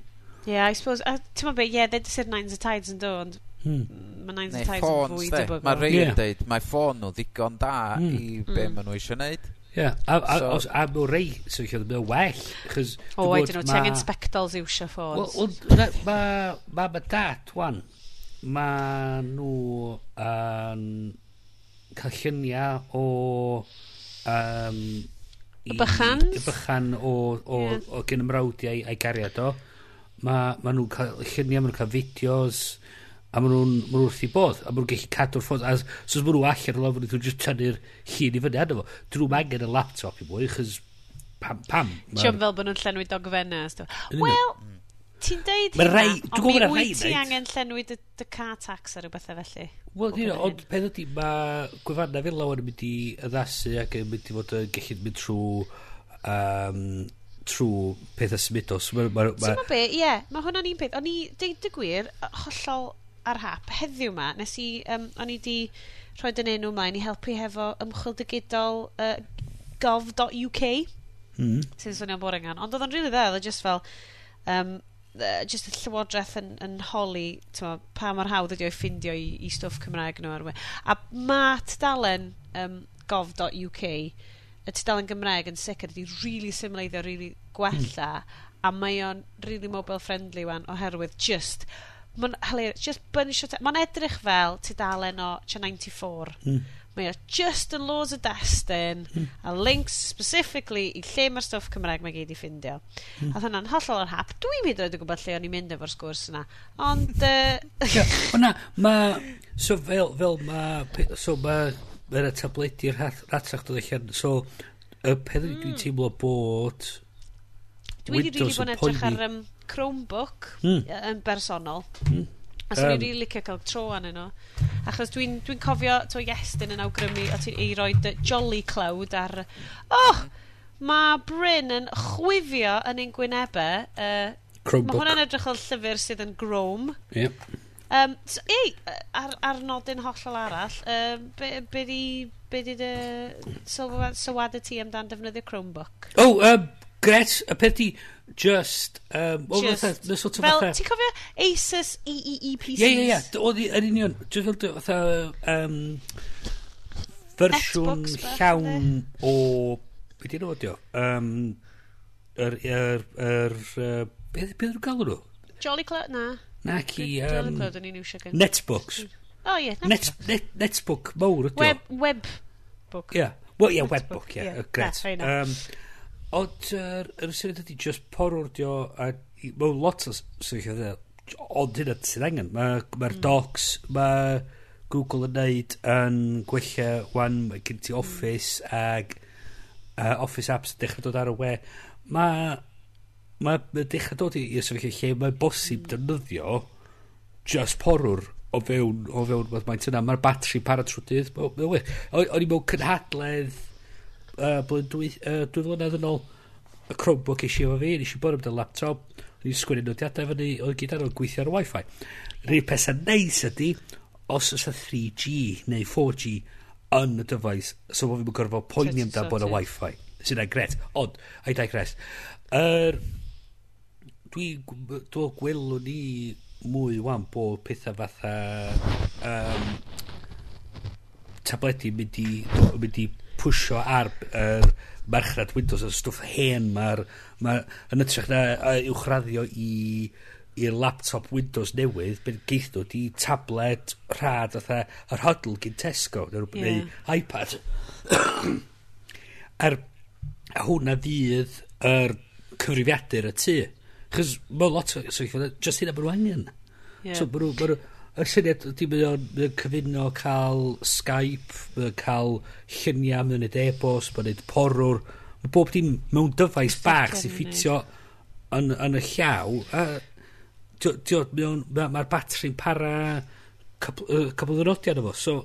Speaker 1: Yeah, I suppose. Uh, Ti'n meddwl, yeah, they just said nines a tides yn dod.
Speaker 2: Hmm.
Speaker 1: Mae nines a tides yn fwy debygol.
Speaker 3: Mae rei yn deud mae ffôn nhw ddigon da
Speaker 2: mm.
Speaker 3: i be
Speaker 1: mm.
Speaker 3: maen nhw eisiau neud
Speaker 2: yeah. a, a,
Speaker 3: so,
Speaker 2: os, a mewn rei sy'n so mynd well.
Speaker 1: O,
Speaker 2: oh,
Speaker 1: I dyn
Speaker 2: nhw,
Speaker 1: ti angen spectols iwsio ffôns.
Speaker 2: Wel, mae ma, ma ma dat, wan, mae nhw yn cael lluniau o um,
Speaker 1: y bychan?
Speaker 2: y bychan o, o, yeah. o gen ymrawdiau a'i gariad o. Mae ma nhw'n cael lluniau, mae nhw'n cael fideos a maen nhw'n ma nhw wrth i bod a maen nhw'n gallu cadw'r ffôn a so maen nhw allan o lofyn nhw'n just tynnu'r llun i fyny arno fo. Dyn nhw'n angen y laptop i mwy chys pam pam? Ma...
Speaker 1: Siom fel bod nhw'n llenwi
Speaker 2: dogfenna
Speaker 1: Wel Ti'n deud hynna,
Speaker 2: rai,
Speaker 1: ond mi wyt ti angen llenwi dy, dy car tax ar rhywbeth felly?
Speaker 2: Wel, you know, ond peth ydy, mae gwefanna fel lawer yn mynd i addasu ac yn mynd i fod yn gallu mynd trwy um, trwy pethau symudos.
Speaker 1: Ti'n
Speaker 2: ma,
Speaker 1: ma be, ie, yeah, mae hwnna'n un peth. O'n i, deud y gwir, hollol ar hap, heddiw ma, nes i, um, o'n i di rhoi dyn enw mlaen i helpu hefo ymchwil digidol uh, gov.uk.
Speaker 2: Mm.
Speaker 1: Sy'n swnio'n boring an. Ond oedd o'n rili really dda, oedd just fel, um, uh, just y llywodraeth yn, yn holi twa, pa mor hawdd ydi o'i ffindio i, i stwff Cymraeg nhw arwe. A mae tudalen um, gov.uk y tudalen Gymraeg yn sicr wedi really symleiddio, really gwella mm. a mae o'n really mobile friendly wan oherwydd just mae'n just bunch o... Mae'n edrych fel tudalen o 94.
Speaker 2: Mm
Speaker 1: Mae o just yn loads o destyn hmm. a links specifically i lle mae'r stwff Cymraeg mae gyd i ffindio. Mm. A hwnna'n hollol o'r hap. Dwi'n mynd oed o gwybod lle o'n i'n mynd efo'r sgwrs yna. Ond... Uh...
Speaker 2: Ona, mae... So fel, fel mae... So mae... Mae'r tabledi'r ratach dod allan. So, y peth mm. dwi'n hmm. teimlo bod...
Speaker 1: Dwi wedi rili bod yn edrych ar um, Chromebook
Speaker 2: mm.
Speaker 1: yn bersonol.
Speaker 2: Mm.
Speaker 1: A swn um, i'n rili licio cael tro anyn nhw. Achos dwi'n dwi, cofio, to Iestyn yn awgrymu o ti'n ei roi Jolly Cloud ar... Oh! Mae Bryn yn chwifio yn ein gwynebau. Uh,
Speaker 2: Chromebook.
Speaker 1: Mae hwnna'n edrych fel llyfr sydd yn grome.
Speaker 2: Yep.
Speaker 1: Um, so, ei, ar, ar nodyn hollol arall, um, be, be di, be di dy sylwad, sylwad y ti amdan defnyddio Chromebook?
Speaker 2: Oh, um, Gret, y peth di, just... Um,
Speaker 1: just.
Speaker 2: Fatha, na e sort of
Speaker 1: fel,
Speaker 2: fatha...
Speaker 1: ti'n cofio ASUS EEEPCs?
Speaker 2: Ie, ie, ie. Oedd i, yn union, just fel fatha... Um, fersiwn llawn o... Be di'n odio? Um, yr... yr, yr, er, beth ydw'n galw nhw?
Speaker 1: Jolly Club, na.
Speaker 2: Na
Speaker 1: ki...
Speaker 2: Um,
Speaker 1: Jolly Club, iwsio gan.
Speaker 2: Netbooks.
Speaker 1: O, ie.
Speaker 2: Net, net, netbook mawr ydy o.
Speaker 1: Web, webbook.
Speaker 2: Ie. Yeah. Wel, ie,
Speaker 1: netbook.
Speaker 2: webbook, ie.
Speaker 1: Yeah.
Speaker 2: Yeah. Gret. Um, Ond yr er, syniad ydy just porwrdio a mewn lot o sylwyddiau ond hynna sydd angen. Mae'r ma
Speaker 1: mm.
Speaker 2: docs, mae Google yn neud yn gwella wan, mae gen ti mm. Office ag uh, Office apps dechrau dod ar y we. Mae ma, ma dechrau dod i i'r sefyllfa lle mae bosib
Speaker 1: mm.
Speaker 2: defnyddio just porwr o fewn, o fewn, mae'n tyna, mae'r batri para trwydydd. O'n i mewn cynhadledd uh, blwyddyn dwy, uh, dwy flynedd yn ôl, y Chromebook eisiau efo fi, eisiau bod am laptop, o'n i'n sgwini nodiadau efo ni, oedd gyd ar ôl gweithio ar y Wi-Fi. Rhyw pethau neis ydy, os oes y 3G neu 4G yn y dyfais, so bod fi'n gorfod poeni amdano bod y Wi-Fi. Sy'n ei gret, ond, I digress. Er, dwi, dwi gwelwn ni mwy wan bod pethau fatha um, tabledi mynd i, mynd i pwysio ar yr marchnad Windows y stwff hen mae'r ma yn ytrach na uh, uwchraddio i i'r laptop Windows newydd bydd geith nhw di tablet rhad fatha yr hodl gyn Tesco neu, yeah. neu iPad er, a hwnna fydd yr er cyfrifiadur y tu chys mae lot o so, just hynna bod nhw angen
Speaker 1: yeah.
Speaker 2: so bod nhw y syniad ydy mae o'n mae o'n cyfuno cael Skype, mae o'n cael lluniau, mae o'n neud e-bost, mae o'n neud porwr. Mae bob dim mewn dyfais bach sy'n ffitio yn, yn y llaw. Mae'r batri'n para cwbl o nodiad efo. So,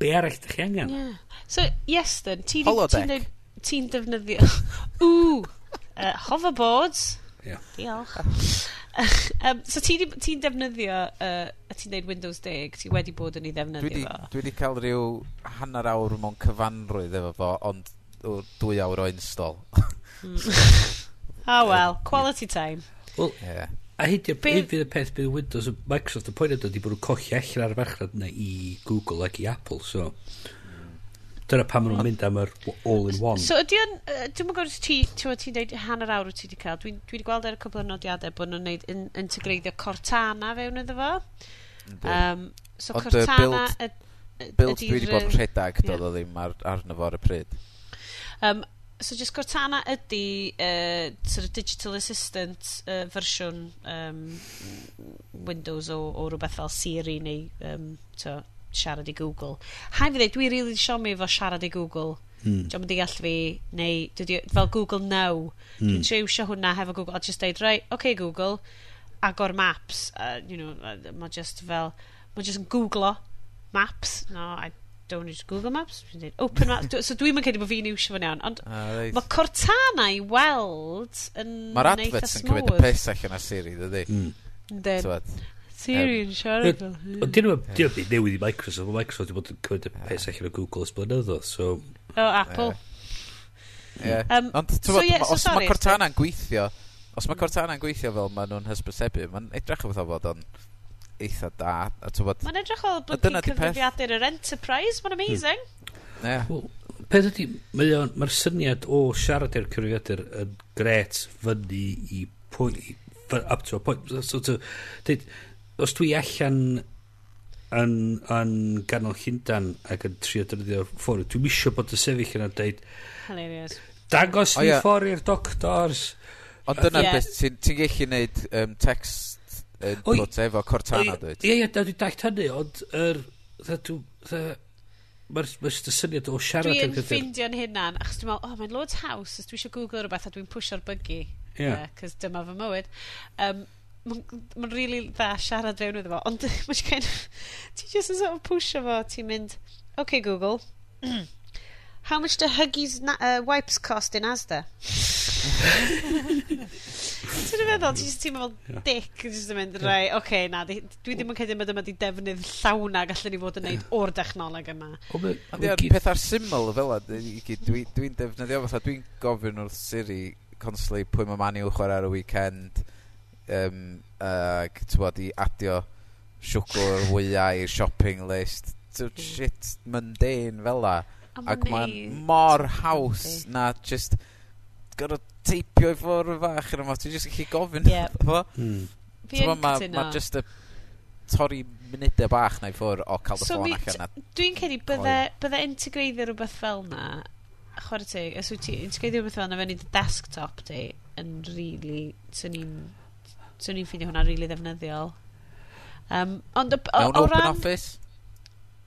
Speaker 2: be arall ydych chi angen?
Speaker 1: Yeah. So, yes,
Speaker 3: then,
Speaker 1: ti'n ti, ti defnyddio... Ww! Uh, hoverboards.
Speaker 2: Yeah.
Speaker 1: Diolch um, so ti'n ti, defnyddio, uh, a ti'n deud Windows 10, ti wedi bod yn ei ddefnyddio dwi
Speaker 3: di,
Speaker 1: fo?
Speaker 3: Dwi wedi cael rhyw hanner awr mewn cyfanrwydd efo fo, ond dwy awr o install. mm.
Speaker 1: oh well, quality time.
Speaker 2: Well,
Speaker 3: yeah.
Speaker 2: A hyd fydd y peth bydd Windows Microsoft y pwynt ydy bod nhw'n colli allan ar y farchnad yna i Google ac i Apple, so... Dyna pam maen nhw'n mynd am yr all-in-one.
Speaker 1: So ydy o'n... uh, dwi'n gwybod ti, ti'n ti dweud hanner awr wyt ti wedi cael, dwi'n dwi gweld ar y cwbl o nodiadau bod nhw'n neud in, integreiddio Cortana fewn iddo fo. Um, so
Speaker 3: Ond
Speaker 1: Cortana...
Speaker 3: Build,
Speaker 1: y,
Speaker 3: build dwi wedi bod yn rhedeg doedd o ddim ar, arno fo ar y pryd.
Speaker 1: Um, so just Cortana ydy uh, sort of digital assistant uh, fersiwn um, Windows o, o rhywbeth fel Siri neu um, to, siarad i Google. Haid fi dweud, dwi rili really siomi efo siarad i Google.
Speaker 2: Mm.
Speaker 1: Dwi'n mynd i all fi, neu dwi, fel Google Now.
Speaker 2: Mm.
Speaker 1: Dwi'n hmm. trewsio hwnna hefo Google, a just dweud, right, ok Google, agor maps. Uh, you know, mae just fel, mae just yn googlo maps. No, I don't use Google Maps. Dwi'n dweud, open maps. so dwi'n mynd credu bod fi'n iwsio fan iawn. Ond
Speaker 3: ah, right.
Speaker 1: mae Cortana i weld yn
Speaker 3: Mae'r adverts yn cymryd y pes allan a Siri, dydy.
Speaker 2: Mm.
Speaker 1: Then,
Speaker 3: so,
Speaker 1: Siri yn siarad fel hyn.
Speaker 2: Ond dyn nhw'n byd newydd i Microsoft. Mae Microsoft wedi bod yn cymryd y pes allan o Google ys blynyddoedd. So...
Speaker 1: O, Apple.
Speaker 3: Ie. Ond, os mae Cortana'n gweithio, os mae Cortana'n gweithio fel maen nhw'n hysbysebu, mae'n edrych o fatha fod o'n eitha da. A tywod...
Speaker 1: Mae'n edrych o
Speaker 3: bod chi'n
Speaker 1: cyfrifiadur yr Enterprise. Mae'n amazing.
Speaker 3: Hmm.
Speaker 2: Ie. Peth ydy, mae'r syniad o siarad i'r cyfrifiadur yn gret fyny i pwy, up to a point. So, to, os dwi allan yn, yn ganol Llundan ac yn trio dynyddio'r ffwrdd, dwi'n misio bod y sefyll yna'n dweud...
Speaker 1: Hilarious.
Speaker 2: Dangos
Speaker 3: oh,
Speaker 2: yeah.
Speaker 3: ni
Speaker 2: ffordd i'r doctors.
Speaker 3: Ond dyna
Speaker 1: yeah.
Speaker 3: beth, ti'n ti gallu gwneud um, text yn uh, blwt efo Cortana, dweud?
Speaker 2: Ie, ie, dwi'n dallt hynny, ond er, Mae'r ma syniad o siarad
Speaker 1: yn
Speaker 2: gyda'r... Dwi'n
Speaker 1: ffindio'n hynna'n, achos dwi'n meddwl, oh, mae'n loads haws, os dwi eisiau Google rhywbeth a dwi'n pwysio'r bygu.
Speaker 2: Ie. Yeah.
Speaker 1: Cos dyma fy mywyd. Um, Mae'n ma really dda siarad fewn iddo fo, ond mae'n kind of, ti just yn sort of pwysio fo, ti'n mynd, OK Google, how much do Huggies na, uh, wipes cost in Asda? Ti'n meddwl, ti'n just teimlo fel dick, jyst yn mynd, rai, oce, na, di, dwi ddim yn credu bod yma di defnydd llawn a gallen ni fod yn neud o'r dechnoleg yma.
Speaker 3: Ond peth ar syml fel yna, dwi'n dwi, dwi defnyddio fatha, dwi'n gofyn wrth Siri constantly pwy mae Manu chwarae ar y weekend, um, ac uh, bod i adio siwgr wyau i'r shopping list. So, shit mundane fel la. Ac mae'n mor haws na just gorfod teipio i ffwrdd fach yn yma. Ti'n just gallu gofyn. Yep.
Speaker 2: Hmm.
Speaker 1: Fi yn cytuno.
Speaker 3: Mae just y torri munudau bach na i ffwrdd o cael dy
Speaker 1: so
Speaker 3: ffôn allan.
Speaker 1: Dwi'n cedi bydde, bydde integreiddio rhywbeth fel na. Chwarae ti os wyt ti integreiddio rhywbeth fel na fewn i dy desktop di yn really... Swn i'n swn i'n ffeindio hwnna rili really ddefnyddiol. Um, ond o, o,
Speaker 3: Mewn
Speaker 1: o
Speaker 3: open
Speaker 1: ran...
Speaker 3: office?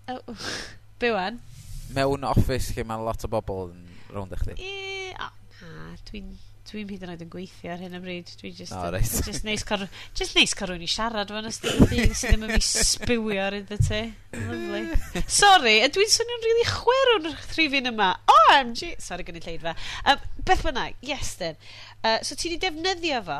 Speaker 1: Oh, be wan?
Speaker 3: Mewn office lle mae lot o bobl yn rownd eich di?
Speaker 1: E, o, na, dwi'n dwi'n hyd yn oed yn gweithio ar hyn o bryd. Dwi'n just, no,
Speaker 3: right.
Speaker 1: just neis car, just neis car i siarad fan ystod y byd sydd ddim yn mi spywio ar iddo ti. Lovely. Sorry, a dwi'n swnio'n rili really chwer o'r thrifin yma. OMG! Sorry, gynnu lleid fe. Um, beth bynnag, yes then. Uh, so ti wedi defnyddio fo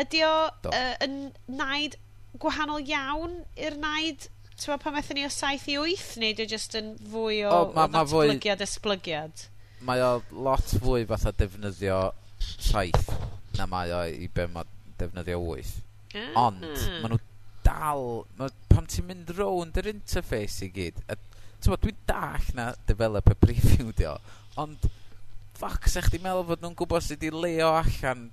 Speaker 1: Ydy o
Speaker 3: Do.
Speaker 1: uh, yn naid gwahanol iawn i'r naid Ti'n meddwl pan methen ni o 7 i 8 neu dwi'n just yn fwy o,
Speaker 3: o, ma, o
Speaker 1: ddatblygiad esblygiad?
Speaker 3: Mae o lot fwy fatha defnyddio saith na mae o i be mae defnyddio wyth. Mm. Ond,
Speaker 1: mm.
Speaker 3: maen nhw dal... Ma, pam ti'n mynd rownd yr interface i gyd, a, ti'n dwi'n dach na developer preview dio, ond ffoc, sech chdi meddwl fod nhw'n gwybod sut i leo allan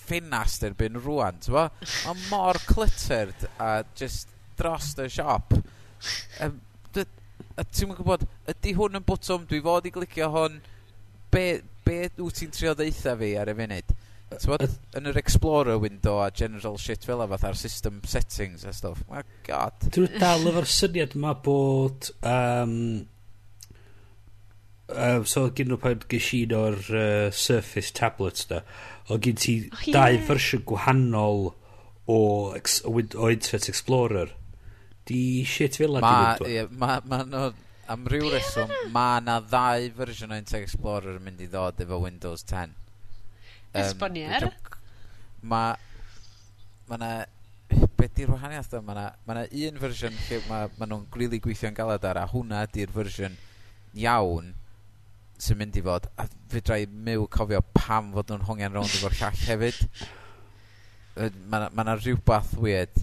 Speaker 3: ffinast erbyn rwan, ti'n bo? Ond mor cluttered a just dros y siop. Um, ti'n gwybod, ydy hwn yn bwtwm, dwi fod i glicio hwn, be, be wyt ti'n trio ddeitha fi ar y funud? Tywod, yn yr Explorer window a general shit fel fath ar system settings a stuff. My god.
Speaker 2: Dwi'n dal efo'r syniad yma bod um, uh, so gyn nhw pan ges i o'r uh, Surface tablets da, o gyn ti
Speaker 1: oh, yeah.
Speaker 2: dau fersiwn gwahanol o, ex, o, o Internet Explorer. Di shit fel yna
Speaker 3: ma, yeah, ma, ma, no, am ryw reswm, ma na ddau fersiwn o Internet Explorer yn mynd i ddod efo Windows 10.
Speaker 1: Um, Esbonier?
Speaker 3: Ma, ma na be di'r wahaniaeth da? Mae yna ma un fersiwn lle ma, ma nhw'n gwili gweithio'n galad ar a hwnna di'r fersiwn iawn sy'n mynd i fod, a fydra i myw cofio pam fod nhw'n hongian rownd efo'r llall hefyd. Mae yna ma rhywbeth weird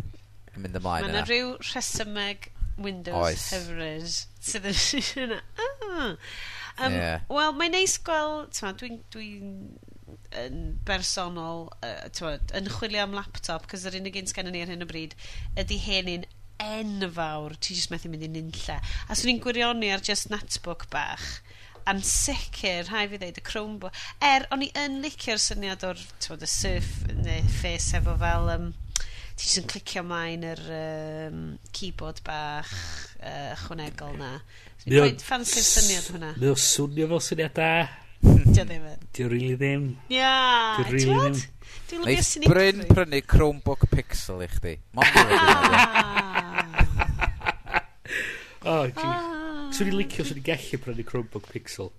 Speaker 3: yn mynd ymlaen.
Speaker 1: Mae yna rhyw rhesymeg Windows
Speaker 3: Oes.
Speaker 1: hyfryd sydd yn yna. Ah! Um,
Speaker 3: yeah.
Speaker 1: Wel, mae'n neis gweld, dwi'n dwi yn bersonol, uh, yn chwilio am laptop, cos yr unig un sgan ni ar hyn o bryd, ydy hen un enfawr, ti jyst methu mynd i nunlle. A swn i'n gwirionu ar just netbook bach, yn sicr, rhai fi ddeud, y Chromebook. Er, o'n i yn licio'r syniad o'r, ti'n y surf, neu face efo fel, um, ti jyst yn clicio maen yr um, keyboard bach uh, chwnegol na. So, Dwi'n gweud ffansi'r syniad hwnna.
Speaker 2: Mae o'n swnio fel syniad da.
Speaker 1: Dio ddim yn.
Speaker 2: Dio rili ddim.
Speaker 1: Ia, ti'n gwybod? Dwi'n lyfio syniad.
Speaker 3: Bryn prynu Chromebook Pixel i chdi.
Speaker 2: O, oh, Swn i'n licio, swn i'n gallu prynu Chromebook Pixel.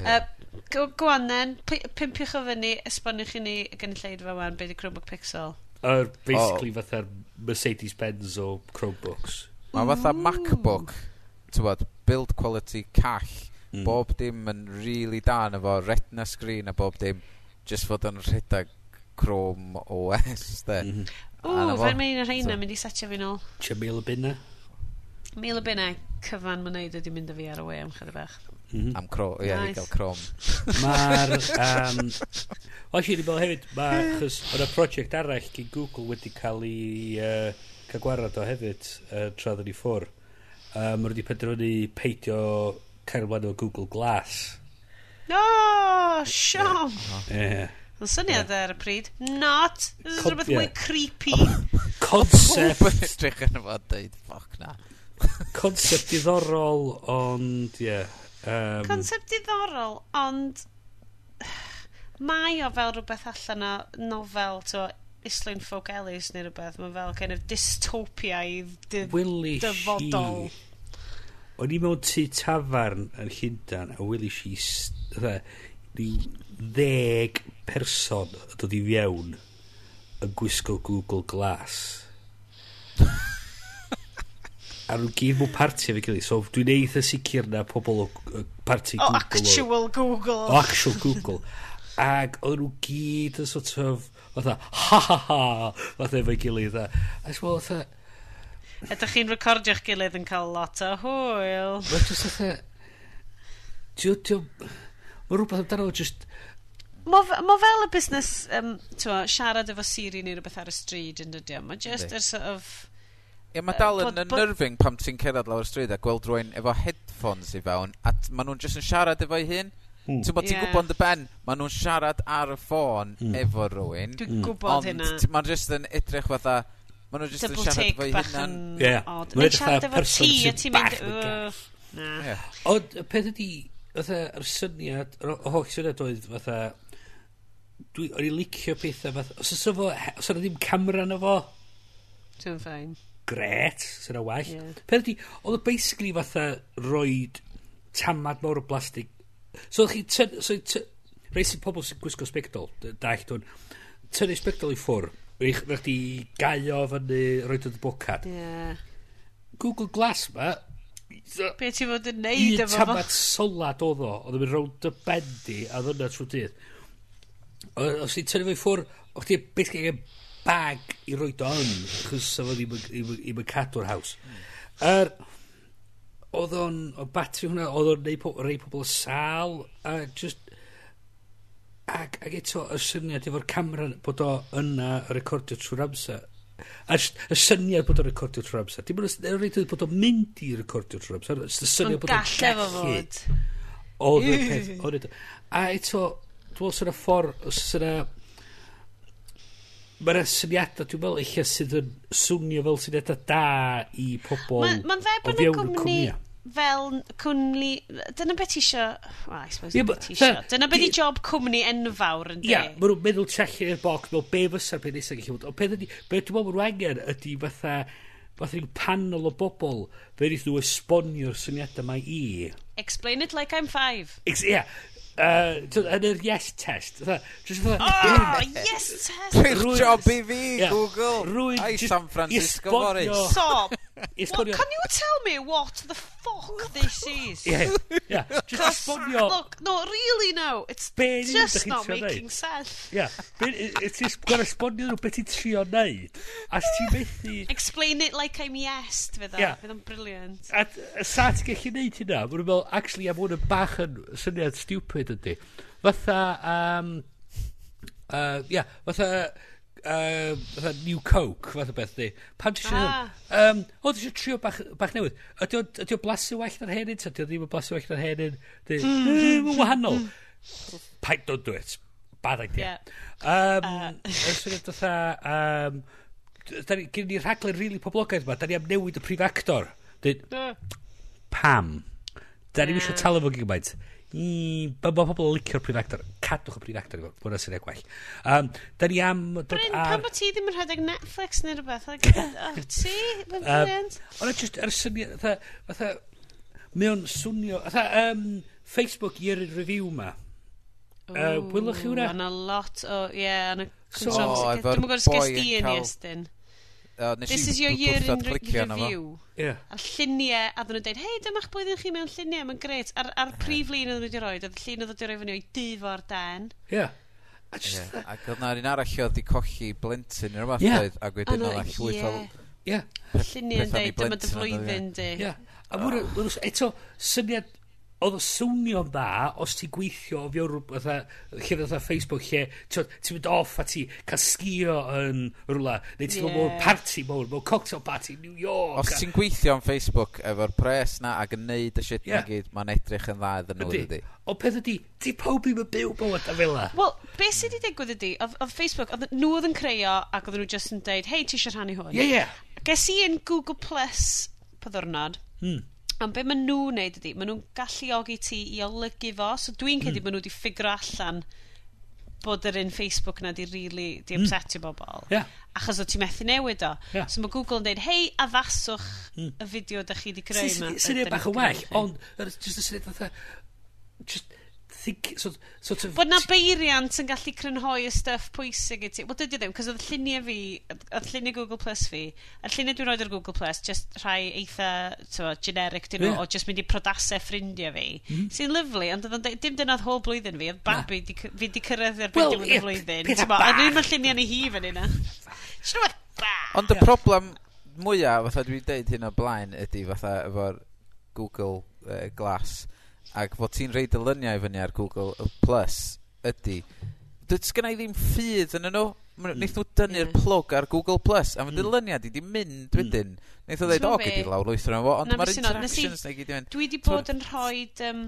Speaker 1: Yeah. Uh, Gwanen, pimpiwch o fyny, esboniwch i ni gynulleid fe wan, beth yw Chromebook Pixel?
Speaker 2: Uh, basically oh. fatha'r Mercedes-Benz o Chromebooks.
Speaker 3: Mae fatha MacBook, ti'n bod, build quality call,
Speaker 2: mm.
Speaker 3: bob dim yn really da na fo, retina screen a bob dim, just fod yn rhedeg Chrome OS, de.
Speaker 2: Mm -hmm.
Speaker 1: O, fe'n mynd i'r rhain
Speaker 3: yn
Speaker 1: mynd i setio fi'n
Speaker 2: ôl. Jamil y Binna.
Speaker 1: Mil o bunnau cyfan ma'n neud ydy mynd â fi ar y we am chydig bach.
Speaker 2: Mm -hmm.
Speaker 3: Am cro, ie,
Speaker 1: nice.
Speaker 3: gael crom.
Speaker 2: Mae'r... Um, Oes i wedi bod hefyd, mae chys o'n y prosiect arall gyn Google wedi cael ei uh, cael gwarad o hefyd uh, tra ddyn ni ffwr. Um, Mae wedi penderfynu peidio cael ymlaen o Google Glass.
Speaker 1: No, Siom!
Speaker 2: Ie.
Speaker 1: Yn syniad ar y pryd. Not! This is rhywbeth mwy creepy.
Speaker 2: Concept.
Speaker 3: Rhywbeth edrych yn fod dweud, ffoc na
Speaker 2: concept diddorol, ond, ie. Yeah, um,
Speaker 1: concept diddorol, ond mae o fel rhywbeth allan o nofel, to Islwyn Folk Ellis neu rhywbeth. Mae fel kind of dystopiaidd dyfodol.
Speaker 2: O'n i mewn tu tafarn yn Llundan a wyli si ddeg person dod i fiewn yn gwisgo Google Glass a nhw'n gyd mwy parti efo gilydd. So dwi'n eitha sicr na pobl o parti Google o
Speaker 1: actual Google.
Speaker 2: O actual Google. Ac oedd nhw gyd yn sort of fatha ha ha ha fatha efo'i gilydd a as well fatha
Speaker 1: ydych chi'n recordio'ch gilydd yn cael lot o hwyl?
Speaker 2: Mae'n just fatha Mae rhywbeth amdano just...
Speaker 1: Mae fel y busnes, um, twa, siarad efo Siri neu rhywbeth ar y stryd yn dydio. Mae just yr sort of
Speaker 3: Ie, mae dal yn unnerving pam ti'n cerdded lawr y stryd a gweld rwy'n efo headphones i fewn, a maen nhw'n jyst yn siarad efo'i hun.
Speaker 2: Mm.
Speaker 3: Ti'n bod ti'n gwybod yn dy ben, maen nhw'n siarad ar y ffôn
Speaker 2: hmm.
Speaker 3: efo rwy'n.
Speaker 1: Dwi'n
Speaker 2: mm.
Speaker 1: gwybod
Speaker 3: ond
Speaker 1: hynna.
Speaker 3: Ond maen jyst yn edrych fatha, maen nhw'n jyst yn siarad efo'i hunan.
Speaker 2: Ie, maen nhw'n
Speaker 1: siarad efo ti a ti'n mynd... Na.
Speaker 2: Ond y peth ydi, fatha, yr syniad, yr holl syniad oedd fatha, dwi, o'n i licio pethau fatha, os yna ddim camera na fo,
Speaker 1: Dwi'n ffain
Speaker 2: gret, sy'n o well.
Speaker 1: Yeah.
Speaker 2: Peth ydi, oedd y basically fatha roed tamad mawr o blastig. So, chi, so, rei sy'n pobl sy'n gwisgo spectol, daeth hwn, tynnu spectol i ffwr, rhaid chdi gaio fyny, roed yn bocad.
Speaker 1: Yeah.
Speaker 2: Google Glass ma, so,
Speaker 1: Be ti fod yn neud efo fo?
Speaker 2: Un tamat solad oedd o, oedd yn mynd rownd y bendi a ddynna trwy dydd. Os ti'n tynnu fe i ffwr, o'ch ti'n beth gen bag i roed o yn, chos sef oedd i'm yn cadw'r haws. Er, oedd o'n, o batri hwnna, oedd o'n po, rei pobl sal, a just, ac, ac eto y syniad efo'r camera bod o yna y recordio trwy'r amser, a y syniad bod o'n recordio trwy'r amser, dim ond y reid bod o'n mynd i recordio trwy'r amser, y syniad bod o'n gallu.
Speaker 1: fod.
Speaker 2: Oedd y peth, oedd A eto, dwi'n meddwl sy'n y ffordd, sy'n y Mae'r syniadau, dwi'n meddwl, eich sydd yn swnio fel syniadau da i pobl
Speaker 1: Mae'n ma, ma
Speaker 2: fe
Speaker 1: bod yn
Speaker 2: cwmni
Speaker 1: fel cwmni... Dyna beth isio... Well, I suppose yeah, beth isio. Dyna beth i job cwmni enfawr yn
Speaker 2: di.
Speaker 1: Ie,
Speaker 2: maen nhw'n meddwl trellu i'r boc, fel be fysa'r peth nesaf gallu bod. Ond peth ydi, beth dwi'n meddwl angen ydi fatha fatha rhyw panel o bobl fe wnaeth nhw esbonio'r syniadau mae i.
Speaker 1: Explain it like I'm five.
Speaker 2: Ex yeah, uh, yn yr yes test. Just fatha...
Speaker 1: Oh, yes test!
Speaker 3: Rwy'r job i fi. Google!
Speaker 2: Rwy'n...
Speaker 3: Ai, San Francisco, Fory.
Speaker 2: Sob!
Speaker 1: what, can you tell me what the fuck this is?
Speaker 2: Yeah, yeah. Just esbonio...
Speaker 1: Look, no, really, no. It's
Speaker 2: be
Speaker 1: just not making
Speaker 2: neud.
Speaker 1: sense.
Speaker 2: Yeah. Ti'n gwneud esbonio nhw beth ti'n trio neud. A ti'n methu...
Speaker 1: Explain it like I'm yes,
Speaker 2: fydda.
Speaker 1: Yeah. Fydda'n brilliant.
Speaker 2: A sa ti'n gallu neud hynna? Mae'n meddwl, actually, am hwn yn bach yn syniad stupid ydy. Fatha, um, uh, yeah, fatha... Uh, uh, New Coke, fath o beth di. Pam ti eisiau...
Speaker 1: Ah.
Speaker 2: Um, o, ti eisiau trio bach, bach newydd. Ydy o blasu well na'r henyn? Ta ydy o ddim yn blasu well na'r henyn? Di, mm, wahanol. Paid don't do it. Bad idea. Um, uh. Yswyd um, Gyn ni rhaglen rili really poblogaidd yma. Da ni am newid y prif actor. Dyn, pam? Da ni eisiau talu fo gymaint. Mm, Mae pobl yn licio'r prif actor. Cadwch y prif actor i fod. Mae'n syniad gwell. Um, da ni am...
Speaker 1: Bryn,
Speaker 2: ar...
Speaker 1: pan bod ti ddim yn rhedeg Netflix neu rhywbeth? Like, oh, ti? Mae'n brilliant.
Speaker 2: Ond e just ar syniad... Fatha... fatha mae o'n swnio... Fatha um, Facebook i'r review ma. Uh, Wylwch chi hwnna?
Speaker 1: Mae'n a lot o... Ie, yeah,
Speaker 2: yn
Speaker 3: y...
Speaker 1: So,
Speaker 3: efo'r boi yn
Speaker 1: cael...
Speaker 3: Uh,
Speaker 1: This is your year in re review.
Speaker 2: Yeah.
Speaker 1: A lluniau, a ddyn nhw'n dweud, hei, dyma'ch blwyddyn chi mewn lluniau, mae'n gret. A'r, ar prif lun oedd nhw wedi rhoi, oedd llun oedd wedi rhoi fyny o'i difo'r den.
Speaker 2: Ie. A just...
Speaker 3: Yeah. Ac oedd na'r un arall oedd wedi colli blentyn i'r math
Speaker 2: yeah.
Speaker 3: oedd, ac wedyn oedd
Speaker 1: all
Speaker 3: llwyth o...
Speaker 2: Yeah.
Speaker 1: Lluniau yn dweud, dyma dy flwyddyn di.
Speaker 2: Ie. A mwyn, eto, syniad oedd o swnio'n dda os ti gweithio o fio rhywbeth lle fatha Facebook lle ti'n mynd off a ti cael sgio yn rhywle neu ti'n
Speaker 1: yeah.
Speaker 2: mewn party mowr mewn cocktail party New York
Speaker 3: os
Speaker 2: a...
Speaker 3: ti'n gweithio yn Facebook efo'r pres na ac yn neud y shit
Speaker 2: yeah.
Speaker 3: na gyd mae'n edrych yn dda iddyn nhw ydy
Speaker 2: o peth ydy ti pob ddim yn byw bywyd a fel
Speaker 1: wel beth sydd wedi digwydd ydy oedd Facebook oedd nhw oedd yn creio ac oedd nhw just yn deud hei ti eisiau rhannu hwn
Speaker 2: yeah, yeah.
Speaker 1: ges i yn Google Plus pa ddwrnod
Speaker 2: hmm
Speaker 1: Ond be maen nhw'n neud ydy, maen nhw'n galluogi ti i olygu fo, so dwi'n credu mm. maen nhw wedi ffigur allan bod yr un Facebook na di really di hmm. upsetio mm. bobl.
Speaker 2: Yeah.
Speaker 1: Achos o ti methu newid o.
Speaker 2: Yeah.
Speaker 1: So mae Google yn dweud, hei, addaswch mm. y fideo da chi di creu yma.
Speaker 2: Syniad bach yn well, ond, just y syniad fatha, just, think, sort, sort of...
Speaker 1: Bod na beiriant yn gallu crynhoi y stuff pwysig i ti. Wel, dydy ddim, cos oedd lluniau fi, oedd lluniau Google Plus fi, a lluniau dwi'n roed ar Google Plus, just rhai eitha, so, generic dyn nhw,
Speaker 2: yeah.
Speaker 1: o just mynd i prodasau ffrindiau fi. Mm. Sy'n lyflu, ond oedd dim dyna oedd holl blwyddyn fi, oedd babi, di, fi di cyrraedd ar well,
Speaker 2: yeah,
Speaker 1: blwyddyn. A dwi'n mynd lluniau ni hi fan yna. Siwr
Speaker 3: Ond y problem mwyaf, fatha dwi'n deud hyn o blaen, ydy fatha efo'r Google uh, Glass, ac fod ti'n rhoi dyluniau fyny ar Google Plus ydy, dyd sgynna i ddim ffydd yn nhw. Hmm. Wnaeth nhw dynnu'r
Speaker 1: yeah.
Speaker 3: plug ar Google Plus, a mae mm. dylyniad i di mynd wedyn. Mm. Wnaeth o
Speaker 1: ddeud,
Speaker 3: o, gyd i lawr lwythro fo, ond mae'r interactions neu gyd i mynd.
Speaker 1: Dwi
Speaker 3: di
Speaker 1: bod yn rhoi, um,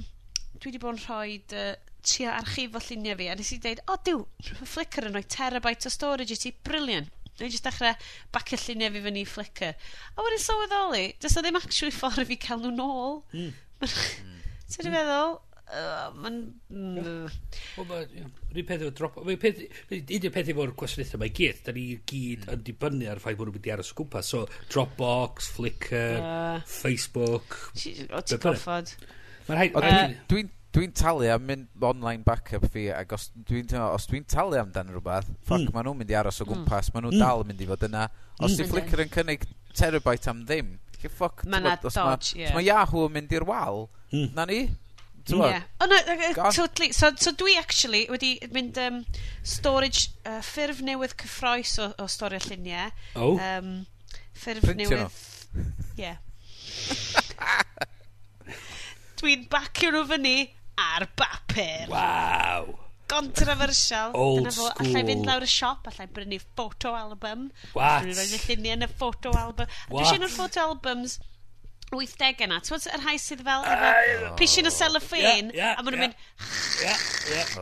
Speaker 1: dwi di bod yn rhoi uh, trio archifo lluniau fi, a nes i dweud o, diw, Flickr yn rhoi terabyte o storage i ti, briliant. Dwi'n just dechrau bacio lluniau fi fyny i Flickr. A wedyn sylweddoli, does na ddim actually ffordd i fi cael nhw nôl.
Speaker 2: Mm.
Speaker 1: Ti'n meddwl? Mae'n... Mm.
Speaker 2: Rwy'n peth efo drop... Un o'r peth efo'r gwasanaethau mae gyd. Da ni gyd yn dibynnu ar ffaith bod nhw'n mynd i aros o gwmpas. So, Dropbox, Flickr, Facebook...
Speaker 1: O ti'n goffod?
Speaker 2: Mae'n
Speaker 3: Dwi'n dwi'n talu am mynd online backup fi ac os dwi'n os dwi'n talu amdan rhywbeth ffoc
Speaker 2: mm.
Speaker 3: maen nhw'n mynd i aros o hmm. gwmpas mm. maen nhw
Speaker 2: hmm.
Speaker 3: dal yn mynd i fod yna os
Speaker 2: mm.
Speaker 3: di Flickr yn cynnig terabyte am ddim Ge ffoc,
Speaker 1: Mae 'na dodge, ie.
Speaker 3: Os mae Yahoo yn mynd i'r wal,
Speaker 2: mm.
Speaker 3: na ni?
Speaker 1: Ie. O,
Speaker 3: oh, no,
Speaker 1: totally. So, so dwi actually wedi mynd um, storage, uh, ffurf newydd cyffroes o, o storio lluniau.
Speaker 2: Oh.
Speaker 1: Um, ffurf
Speaker 3: Printio
Speaker 1: newydd... Ie. Dwi'n bacio nhw fyny ar bapur.
Speaker 2: Waw.
Speaker 1: Controversial.
Speaker 2: Old
Speaker 1: Dyna fo,
Speaker 2: school.
Speaker 1: Allai fynd lawr y siop, allai brynu photo album.
Speaker 2: What?
Speaker 1: Dwi'n roed y lluniau yn y photo album.
Speaker 2: What?
Speaker 1: Dwi'n siŵr o'r photo albums 80au na. Ti'n yr rhai sydd fel efo oh. pishin o cellophane
Speaker 2: yeah, yeah,
Speaker 1: a maen nhw'n mynd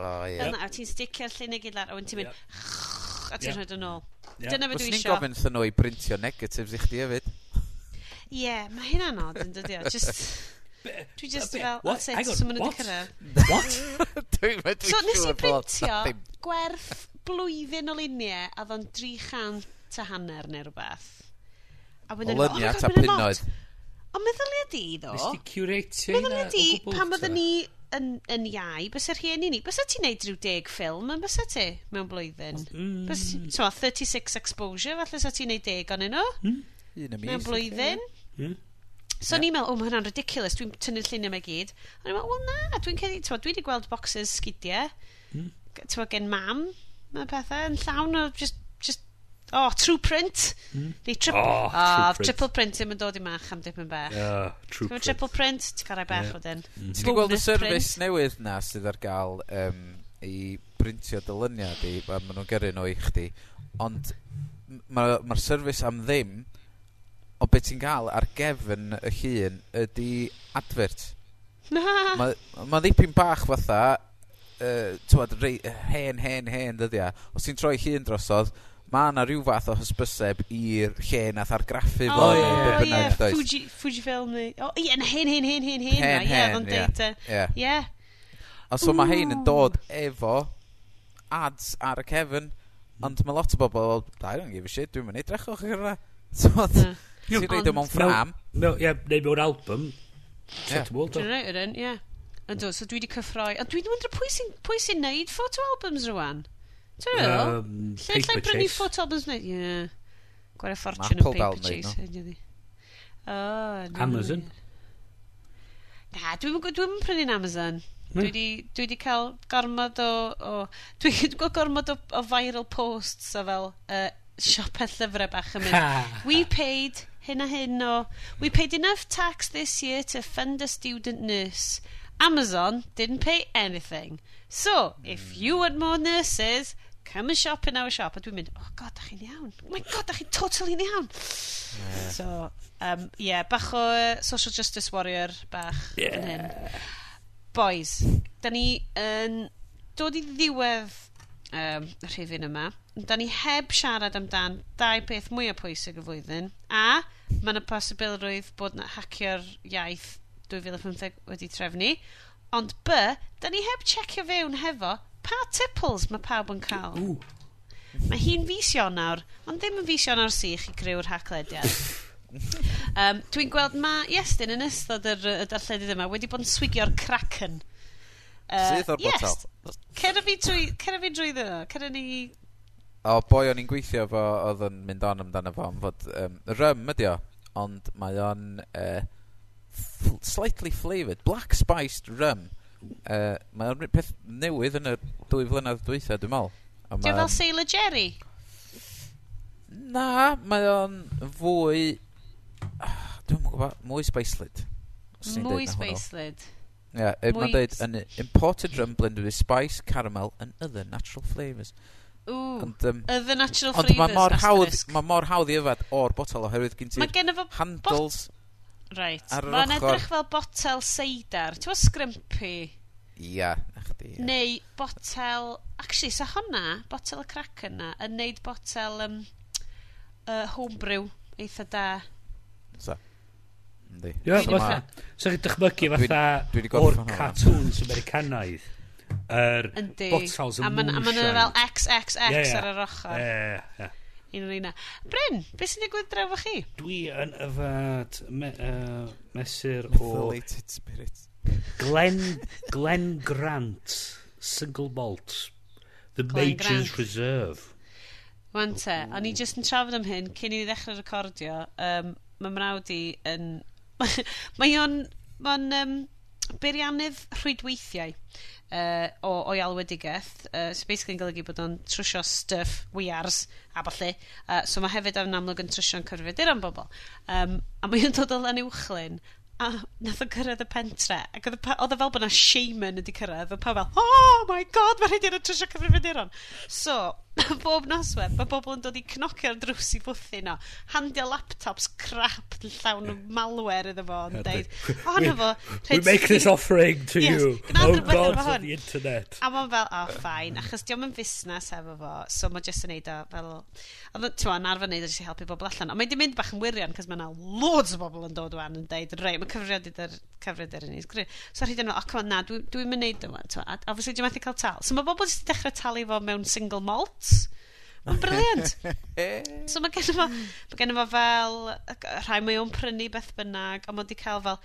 Speaker 1: oh, a ti'n sticio'r lluniau gyd lawr, a ti'n mynd a ti'n rhoi yn ôl. Dyna fe dwi
Speaker 3: eisiau.
Speaker 1: Fos ni'n
Speaker 3: gofyn thyn nhw i brintio negatives i chdi hefyd.
Speaker 1: Ie, yeah, mae hynna'n odd yn dydio. Just... Dwi just fel, that's it, so maen nhw wedi cyrraedd.
Speaker 2: What?
Speaker 3: Dwi'n meddwl
Speaker 1: So nes i
Speaker 3: printio
Speaker 1: gwerth blwyddyn o luniau a ddo'n 300 a hanner neu rhywbeth. A wedyn, oh
Speaker 3: o,
Speaker 1: god,
Speaker 3: ta punnoedd.
Speaker 1: Ond meddylia di, ddo.
Speaker 2: Nes ti curatio hynna?
Speaker 1: Meddylia di, pan oedden ni yn, yn iau, bys yr hyn i ni, bys ti'n neud rhyw deg ffilm yn bys ti mewn blwyddyn?
Speaker 2: Mm.
Speaker 1: Bys, so, 36 exposure, falle sa ti'n neud deg o'n nhw?
Speaker 3: Mm.
Speaker 1: Mewn blwyddyn?
Speaker 2: Mm.
Speaker 1: So yeah. ni'n meddwl, o, oh, mae hwnna'n ridiculous, dwi'n tynnu'r lluniau mae gyd. A ni'n meddwl, wel na, dwi'n cedi, twa, dwi wedi gweld boxes sgidiau,
Speaker 2: mm.
Speaker 1: ti'n gen mam, mae pethau yn llawn o just, just oh, true print.
Speaker 2: Mm.
Speaker 1: Neu triple,
Speaker 2: oh,
Speaker 1: oh,
Speaker 2: true print.
Speaker 1: triple print ddim yn dod i mach am dipyn bech.
Speaker 2: Yeah, true print.
Speaker 1: Triple print, ti'n cael ei
Speaker 2: bech
Speaker 1: yeah. wedyn.
Speaker 3: Mm. Ti'n gweld y service newydd na sydd ar gael um, i brintio dylyniad i, a maen nhw'n gyrru nhw i chdi, ond mae'r ma, ma service am ddim o beth ti'n ga'l ar gefn y llun ydy advert.
Speaker 1: Na!
Speaker 3: Ma' ddipyn bach fatha uh, t'mod rei hen hen hen ddyddia. E. Os ti'n troi llun drosodd mae yna rhyw fath o hysbyseb i'r lle nath argraffu fo...
Speaker 1: O ie.
Speaker 3: ...be' bynnag does?
Speaker 1: Fuji Fujifilm neu o ie yn hen hen hen hen hen
Speaker 3: Hen,
Speaker 1: ie odd
Speaker 3: o'n
Speaker 1: deud yy
Speaker 3: ie. A so mae rhein yn dod efo ads ar y cefn hmm. ond mae lot o bobol I don't give a shit dwi'm yn edrych ochor So,
Speaker 1: T'mod?
Speaker 3: Ti'n reid o e
Speaker 1: mewn
Speaker 3: ffram.
Speaker 2: No, ie, neu mewn album. Yeah.
Speaker 1: Dwi'n reid o'n, ie. Yndw, so dwi wedi cyffroi. A dwi dwi'n wundro pwy sy'n pwy sy'n neud photo albums rwan? Ti'n meddwl?
Speaker 2: Um,
Speaker 1: lle lle brynu photo albums neud? Ie. Yeah. Gwario ffortiwn
Speaker 3: o
Speaker 1: paper chase. No. Oh, no.
Speaker 2: Amazon?
Speaker 1: Na, dwi'n dwi prynu'n Amazon. Dwi wedi dwi di cael gormod o... o dwi wedi cael gormod o, o viral posts o fel uh, siopeth llyfrau bach yn mynd. We paid hyn a hyn o... We paid enough tax this year to fund a student nurse. Amazon didn't pay anything. So, if hmm. you want more nurses, come and shop in our shop. A dwi'n mynd, oh god, da chi'n iawn. Oh my god, da chi'n totally iawn. Yeah. So, um, yeah, bach o social justice warrior bach yeah. yn hyn. Boys, da ni yn dod i ddiwedd um, rhywun yma da ni heb siarad amdan dau peth mwy o pwysig y flwyddyn, a mae yna posibilrwydd bod na hacio'r iaith 2015 wedi trefnu, ond B, da ni heb checio fewn hefo pa tipples mae pawb yn cael.
Speaker 2: Ooh.
Speaker 1: Mae hi'n fisio nawr, ond ddim yn fisio nawr sych i greu'r haclediad. um, Dwi'n gweld ma Iestyn yn ystod yr, y darlledydd yma wedi bod yn swigio'r cracen. Uh,
Speaker 3: Sydd o'r yes, botel.
Speaker 1: Cera fi drwy, cera fi drwy ddo. Cera ni
Speaker 3: O boi o'n i'n gweithio fo oedd yn mynd on amdano fo am fod um, rym ydi o, ond mae o'n e, uh, ffl- slightly flavoured black spiced rum. uh, e, mae o'n peth newydd yn y dwy flynedd dwytha dwi'n me'wl. A
Speaker 1: Di
Speaker 3: mae
Speaker 1: fel Sailor Jerry?
Speaker 3: Na, mae o'n fwy... Dwi'n gwybod mwy spicelid. Os ni'n deud
Speaker 1: Mwy
Speaker 3: na hwnnw.
Speaker 1: spacelid.
Speaker 3: Ie, yeah,
Speaker 1: Mwy
Speaker 3: mae'n deud,
Speaker 1: s-
Speaker 3: an imported rum blended with spice, caramel and other natural flavours. Ond, um,
Speaker 1: y The Natural
Speaker 3: Ond mae mor, hawdd, ma mor hawdd i yfad o'r botol oherwydd gen ti'r handles
Speaker 1: Right. Mae'n edrych fel botel seidar. Ti'n fawr sgrympy?
Speaker 3: Ia, na chdi. Ia.
Speaker 1: Neu botel... Actually, sa honna, botel y crac yna, yn neud botel um, uh, homebrew eitha da.
Speaker 3: Sa. Yndi.
Speaker 2: Ia,
Speaker 3: so,
Speaker 2: so, so,
Speaker 3: so, so,
Speaker 2: so,
Speaker 3: so, so,
Speaker 2: so, so, yr
Speaker 1: er
Speaker 2: bottles yn
Speaker 1: mwyn A
Speaker 2: ma'n
Speaker 1: fel XXX
Speaker 2: yeah, yeah.
Speaker 1: ar yr ochr.
Speaker 2: Ie, ie.
Speaker 1: Un o'r un Bryn, beth sy'n digwydd drefo chi?
Speaker 2: Dwi yn yfad me, uh, mesur o...
Speaker 3: Methylated spirit.
Speaker 2: Glen, Glen Grant, single bolt. The
Speaker 1: Glen
Speaker 2: Major's
Speaker 1: Grant.
Speaker 2: Reserve.
Speaker 1: Wan te, o'n i jyst yn trafod am hyn cyn i ni ddechrau recordio. Um, mae mrawd i yn... mae o'n... Mae'n um, beiriannydd rhwydweithiau uh, o, o'i alwedigaeth. Uh, so basically yn golygu bod o'n trwsio stuff, wiars a falle. Uh, so mae hefyd yn amlwg yn trwsio'n cyfrifiaduron bobl. Um, a mae o'n dod o lan uwchlyn a nath o cyrraedd y pentre ac oedd o e fel bod yna shaman wedi cyrraedd oedd e pa fel oh my god mae rhaid i'n trwsio cyfrifiaduron so bob noswedd, mae bobl yn dod i cnocio'r drws i bwthu no. Handio laptops crap llawn o malware iddo fo. Yn deud, o hwnnw fo...
Speaker 2: We make this offering to
Speaker 1: yes,
Speaker 2: you, oh gods of the internet.
Speaker 1: A mae'n fel, oh ffain, achos diolch yn fusnes efo fo, so mae jyst yn neud o fel... Ond ti'n ma'n arfer neud o jyst i helpu bobl allan. Ond mae'n di mynd bach yn wirion, cos mae yna loads o bobl yn dod wan yn deud, rei, mae cyfriad i'r cyfriad i'r unig. So rhaid yn fel, o, come on, na, dwi'n mynd neud o wan. Obviously, dwi'n methu cael tal. So mae bobl jyst i dechrau talu fo mewn single malt, lot. Mae'n briliant. so mae gen fo, mae gen fo fel, rhai mae o'n prynu beth bynnag, ond mae wedi cael fel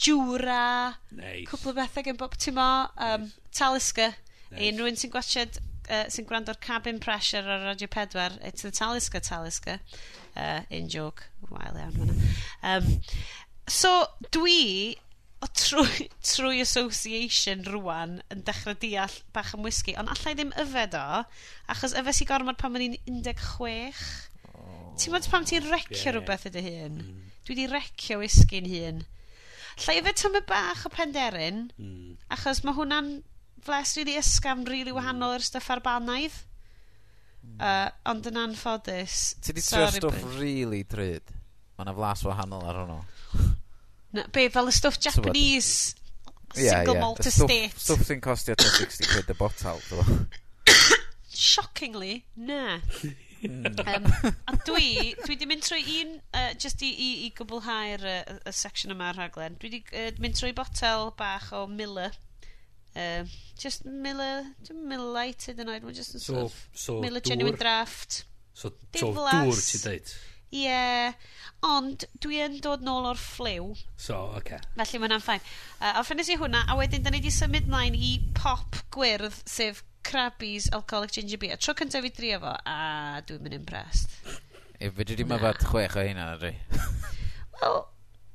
Speaker 1: jwra,
Speaker 2: nice.
Speaker 1: cwpl o bethau gen bob tîm mo, um,
Speaker 2: nice.
Speaker 1: talisca. Nice. Unrhyw'n sy'n gwachod, uh, sy'n gwrando'r cabin pressure ar Radio 4, it's the talisca talisca. Uh, in joke, wael iawn hwnna. Um, so, dwi o trwy, trwy association rwan yn dechrau deall bach am whisky, ond allai ddim yfed o, achos yfes i gormod pan mae'n 16. Oh, ti'n modd pam ti'n recio
Speaker 2: yeah.
Speaker 1: rhywbeth ydy hyn? Mm. Dwi wedi recio whisky'n hun. Llai yfed tymer bach o penderyn,
Speaker 2: mm.
Speaker 1: achos mae hwnna'n fles rili really ysgafn, rili really wahanol i'r stuff ar banaidd. Mm. Uh, ond yn anffodus...
Speaker 3: Ti di trio stwff
Speaker 1: rili
Speaker 3: really drud. Mae yna flas wahanol ar hwnnw.
Speaker 1: Na, be, fel y stwff Japanese single yeah, malt estate.
Speaker 3: Stwff sy'n costio 60 quid y botel.
Speaker 1: Shockingly, na. um, a dwi, dwi di mynd trwy un, uh, just i, i, i gwblhau'r uh, y section yma ar rhaglen, dwi di uh, mynd trwy botel bach o Miller. Uh, just Miller, dwi'n Miller Light hyd yn oed, mae'n just yn
Speaker 2: so,
Speaker 1: sort of
Speaker 2: so
Speaker 1: Miller
Speaker 2: dŵr, Genuine
Speaker 1: Draft.
Speaker 2: So, so dŵr ti dweud?
Speaker 1: Ie, yeah. ond dwi yn dod nôl o'r ffliw.
Speaker 2: So, oce. Okay.
Speaker 1: Felly mae hwnna'n ffain. Uh, a ffynnes i hwnna, a wedyn da ni wedi symud mlaen i pop gwyrdd, sef Krabby's Alcoholic Ginger Beer. Tro cyntaf fi drio fo, a dwi'n mynd impressed.
Speaker 3: E, fe dwi
Speaker 1: ddim
Speaker 3: yfad chwech o hynna, dwi.
Speaker 1: Wel,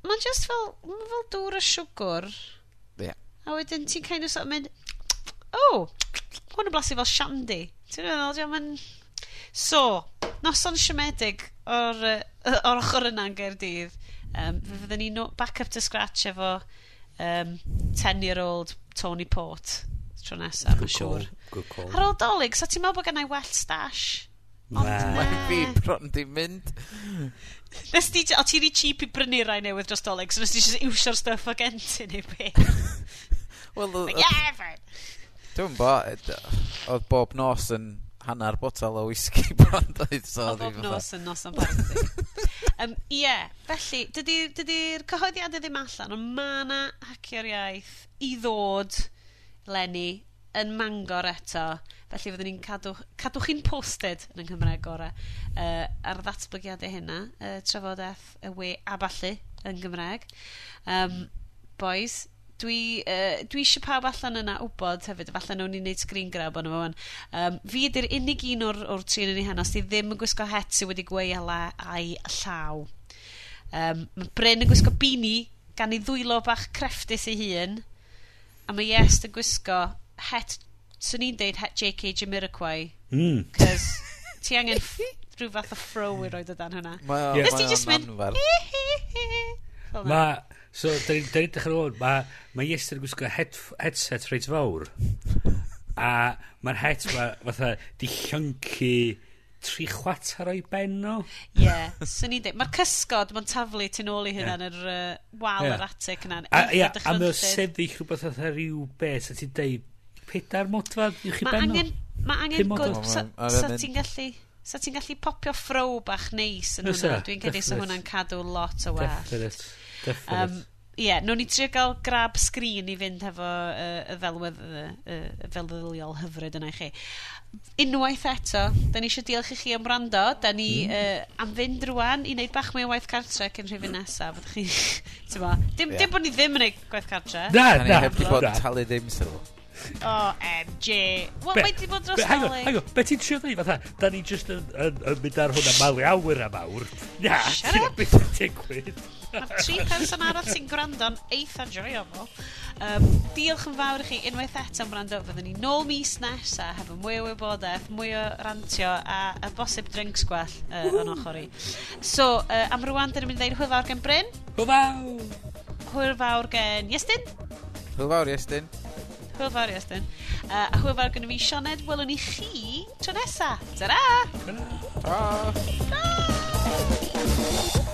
Speaker 1: mae'n just fel, mae'n fel dŵr o siwgr.
Speaker 3: Ie. Yeah.
Speaker 1: A wedyn ti'n kind of sort of mynd, oh, hwn yn blasu fel shandy. Ti'n meddwl, mae'n... So, noson siomedig o'r, uh, or ochr yna yn Gaerdydd, um, fe fydden ni no, back up to scratch efo um, 10-year-old Tony Port tro nesaf, mae'n siŵr. Ar ôl dolyg, so ti'n meddwl bod gennau well stash? Ond
Speaker 3: Mae fi bron di mynd.
Speaker 1: Nes di, o ti'n i cheap i brynu rai newydd dros dolyg, so nes di just iwsio'r stuff o genti neu beth.
Speaker 3: Wel,
Speaker 1: like, yeah,
Speaker 3: Dwi'n bo, oedd bob nos yn hanner botel o whisky bron doedd. So
Speaker 1: o bob nos yn nos am um, Ie, yeah, felly, dydy'r dydy cyhoeddiadau ddim allan, ond mae yna hacio'r iaith i ddod Lenny, yn mangor eto. Felly fyddwn ni'n cadw, cadw chi'n posted yn yng Nghymraeg gorau uh, ar ddatblygiadau hynna, uh, trafodaeth y we a falle yn Gymraeg. Um, boys, dwi, uh, dwi eisiau pawb allan yna wybod hefyd, falle nhw'n ni wneud screen grab ond yma. Um, fi ydy'r unig un o'r, or tri yn ei hanos, di ddim yn gwisgo het sydd wedi gweila a'i llaw. Um, mae Bryn yn gwisgo bini gan ei ddwylo bach crefftus ei hun, a mae Iest yn gwisgo het, swn i'n deud het JK Jamiroquai,
Speaker 2: mm.
Speaker 1: cos ti angen rhyw fath o fro i roed o dan hwnna.
Speaker 3: Mae
Speaker 1: yeah.
Speaker 3: o'n anferth.
Speaker 2: Mae So, da ni'n ni dechrau ôl, mae ma Iestyn yn gwisgo head, headset reit fawr. a mae'r het ma, fatha, di llyncu tri chwater o'i ben nhw.
Speaker 1: Ie, yeah, swn i'n dweud. Mae'r cysgod, mae'n taflu tu nôl i hynna yn yr uh, wal
Speaker 2: yeah.
Speaker 1: yr atic yna.
Speaker 2: A, ia, a mae
Speaker 1: o'n
Speaker 2: sefyll rhywbeth oedd rhyw beth, a ti'n dweud, pedair modfad i'w chi ben
Speaker 1: nhw? Mae angen gwrdd, sa ti'n gallu... Sa ti'n gallu popio ffrow bach neis yn hwnna? Dwi'n credu sa hwnna'n cadw lot o werth.
Speaker 2: Definite. Definite.
Speaker 1: Um, Ie, yeah, nhw'n ni trio gael grab screen i fynd hefo uh, y ddelwedd, uh, y ddelweddiol hyfryd yna i chi. Unwaith eto, da ni eisiau diolch i chi am rando. Da ni mm. uh, am fynd rwan i wneud bach mwy o waith cartre cyn rhywun nesaf. Fyddwch chi, ti'n ma? Dim,
Speaker 3: yeah.
Speaker 1: dim bod ni ddim yn gwneud gwaith cartre.
Speaker 2: Na, na.
Speaker 3: Da ni heb di bod talu ddim sylw.
Speaker 1: OMG. Wel, mae di bod dros
Speaker 2: Hang on, hang on, be ti'n trio dweud? Fatha, da ni just yn, yn, yn mynd ar hwnna malu awyr a mawr. Na,
Speaker 1: Shut
Speaker 2: ti'n
Speaker 1: up.
Speaker 2: beth yn digwydd.
Speaker 1: Mae tri person arall sy'n gwrando'n eitha joio fo. Um, diolch yn fawr i chi unwaith eto am wrando. Fyddwn ni nôl mis nesa hefo mwy o wybodaeth, mwy o rantio a, a bosib drinks gwell uh, yn ochr i. So, uh, am rwan, dyn ni'n mynd i ddeud hwyl fawr gen Bryn,
Speaker 2: Hwyl fawr!
Speaker 1: hwyl fawr gen Iestyn,
Speaker 3: Hwyl fawr, Iestyn.
Speaker 1: Hwyl fawr i Austin. Uh, a hwyl fawr gynnu fi Sioned. Welwn ni chi tro nesa. Ta-ra!
Speaker 3: Ta-ra! Ta-ra!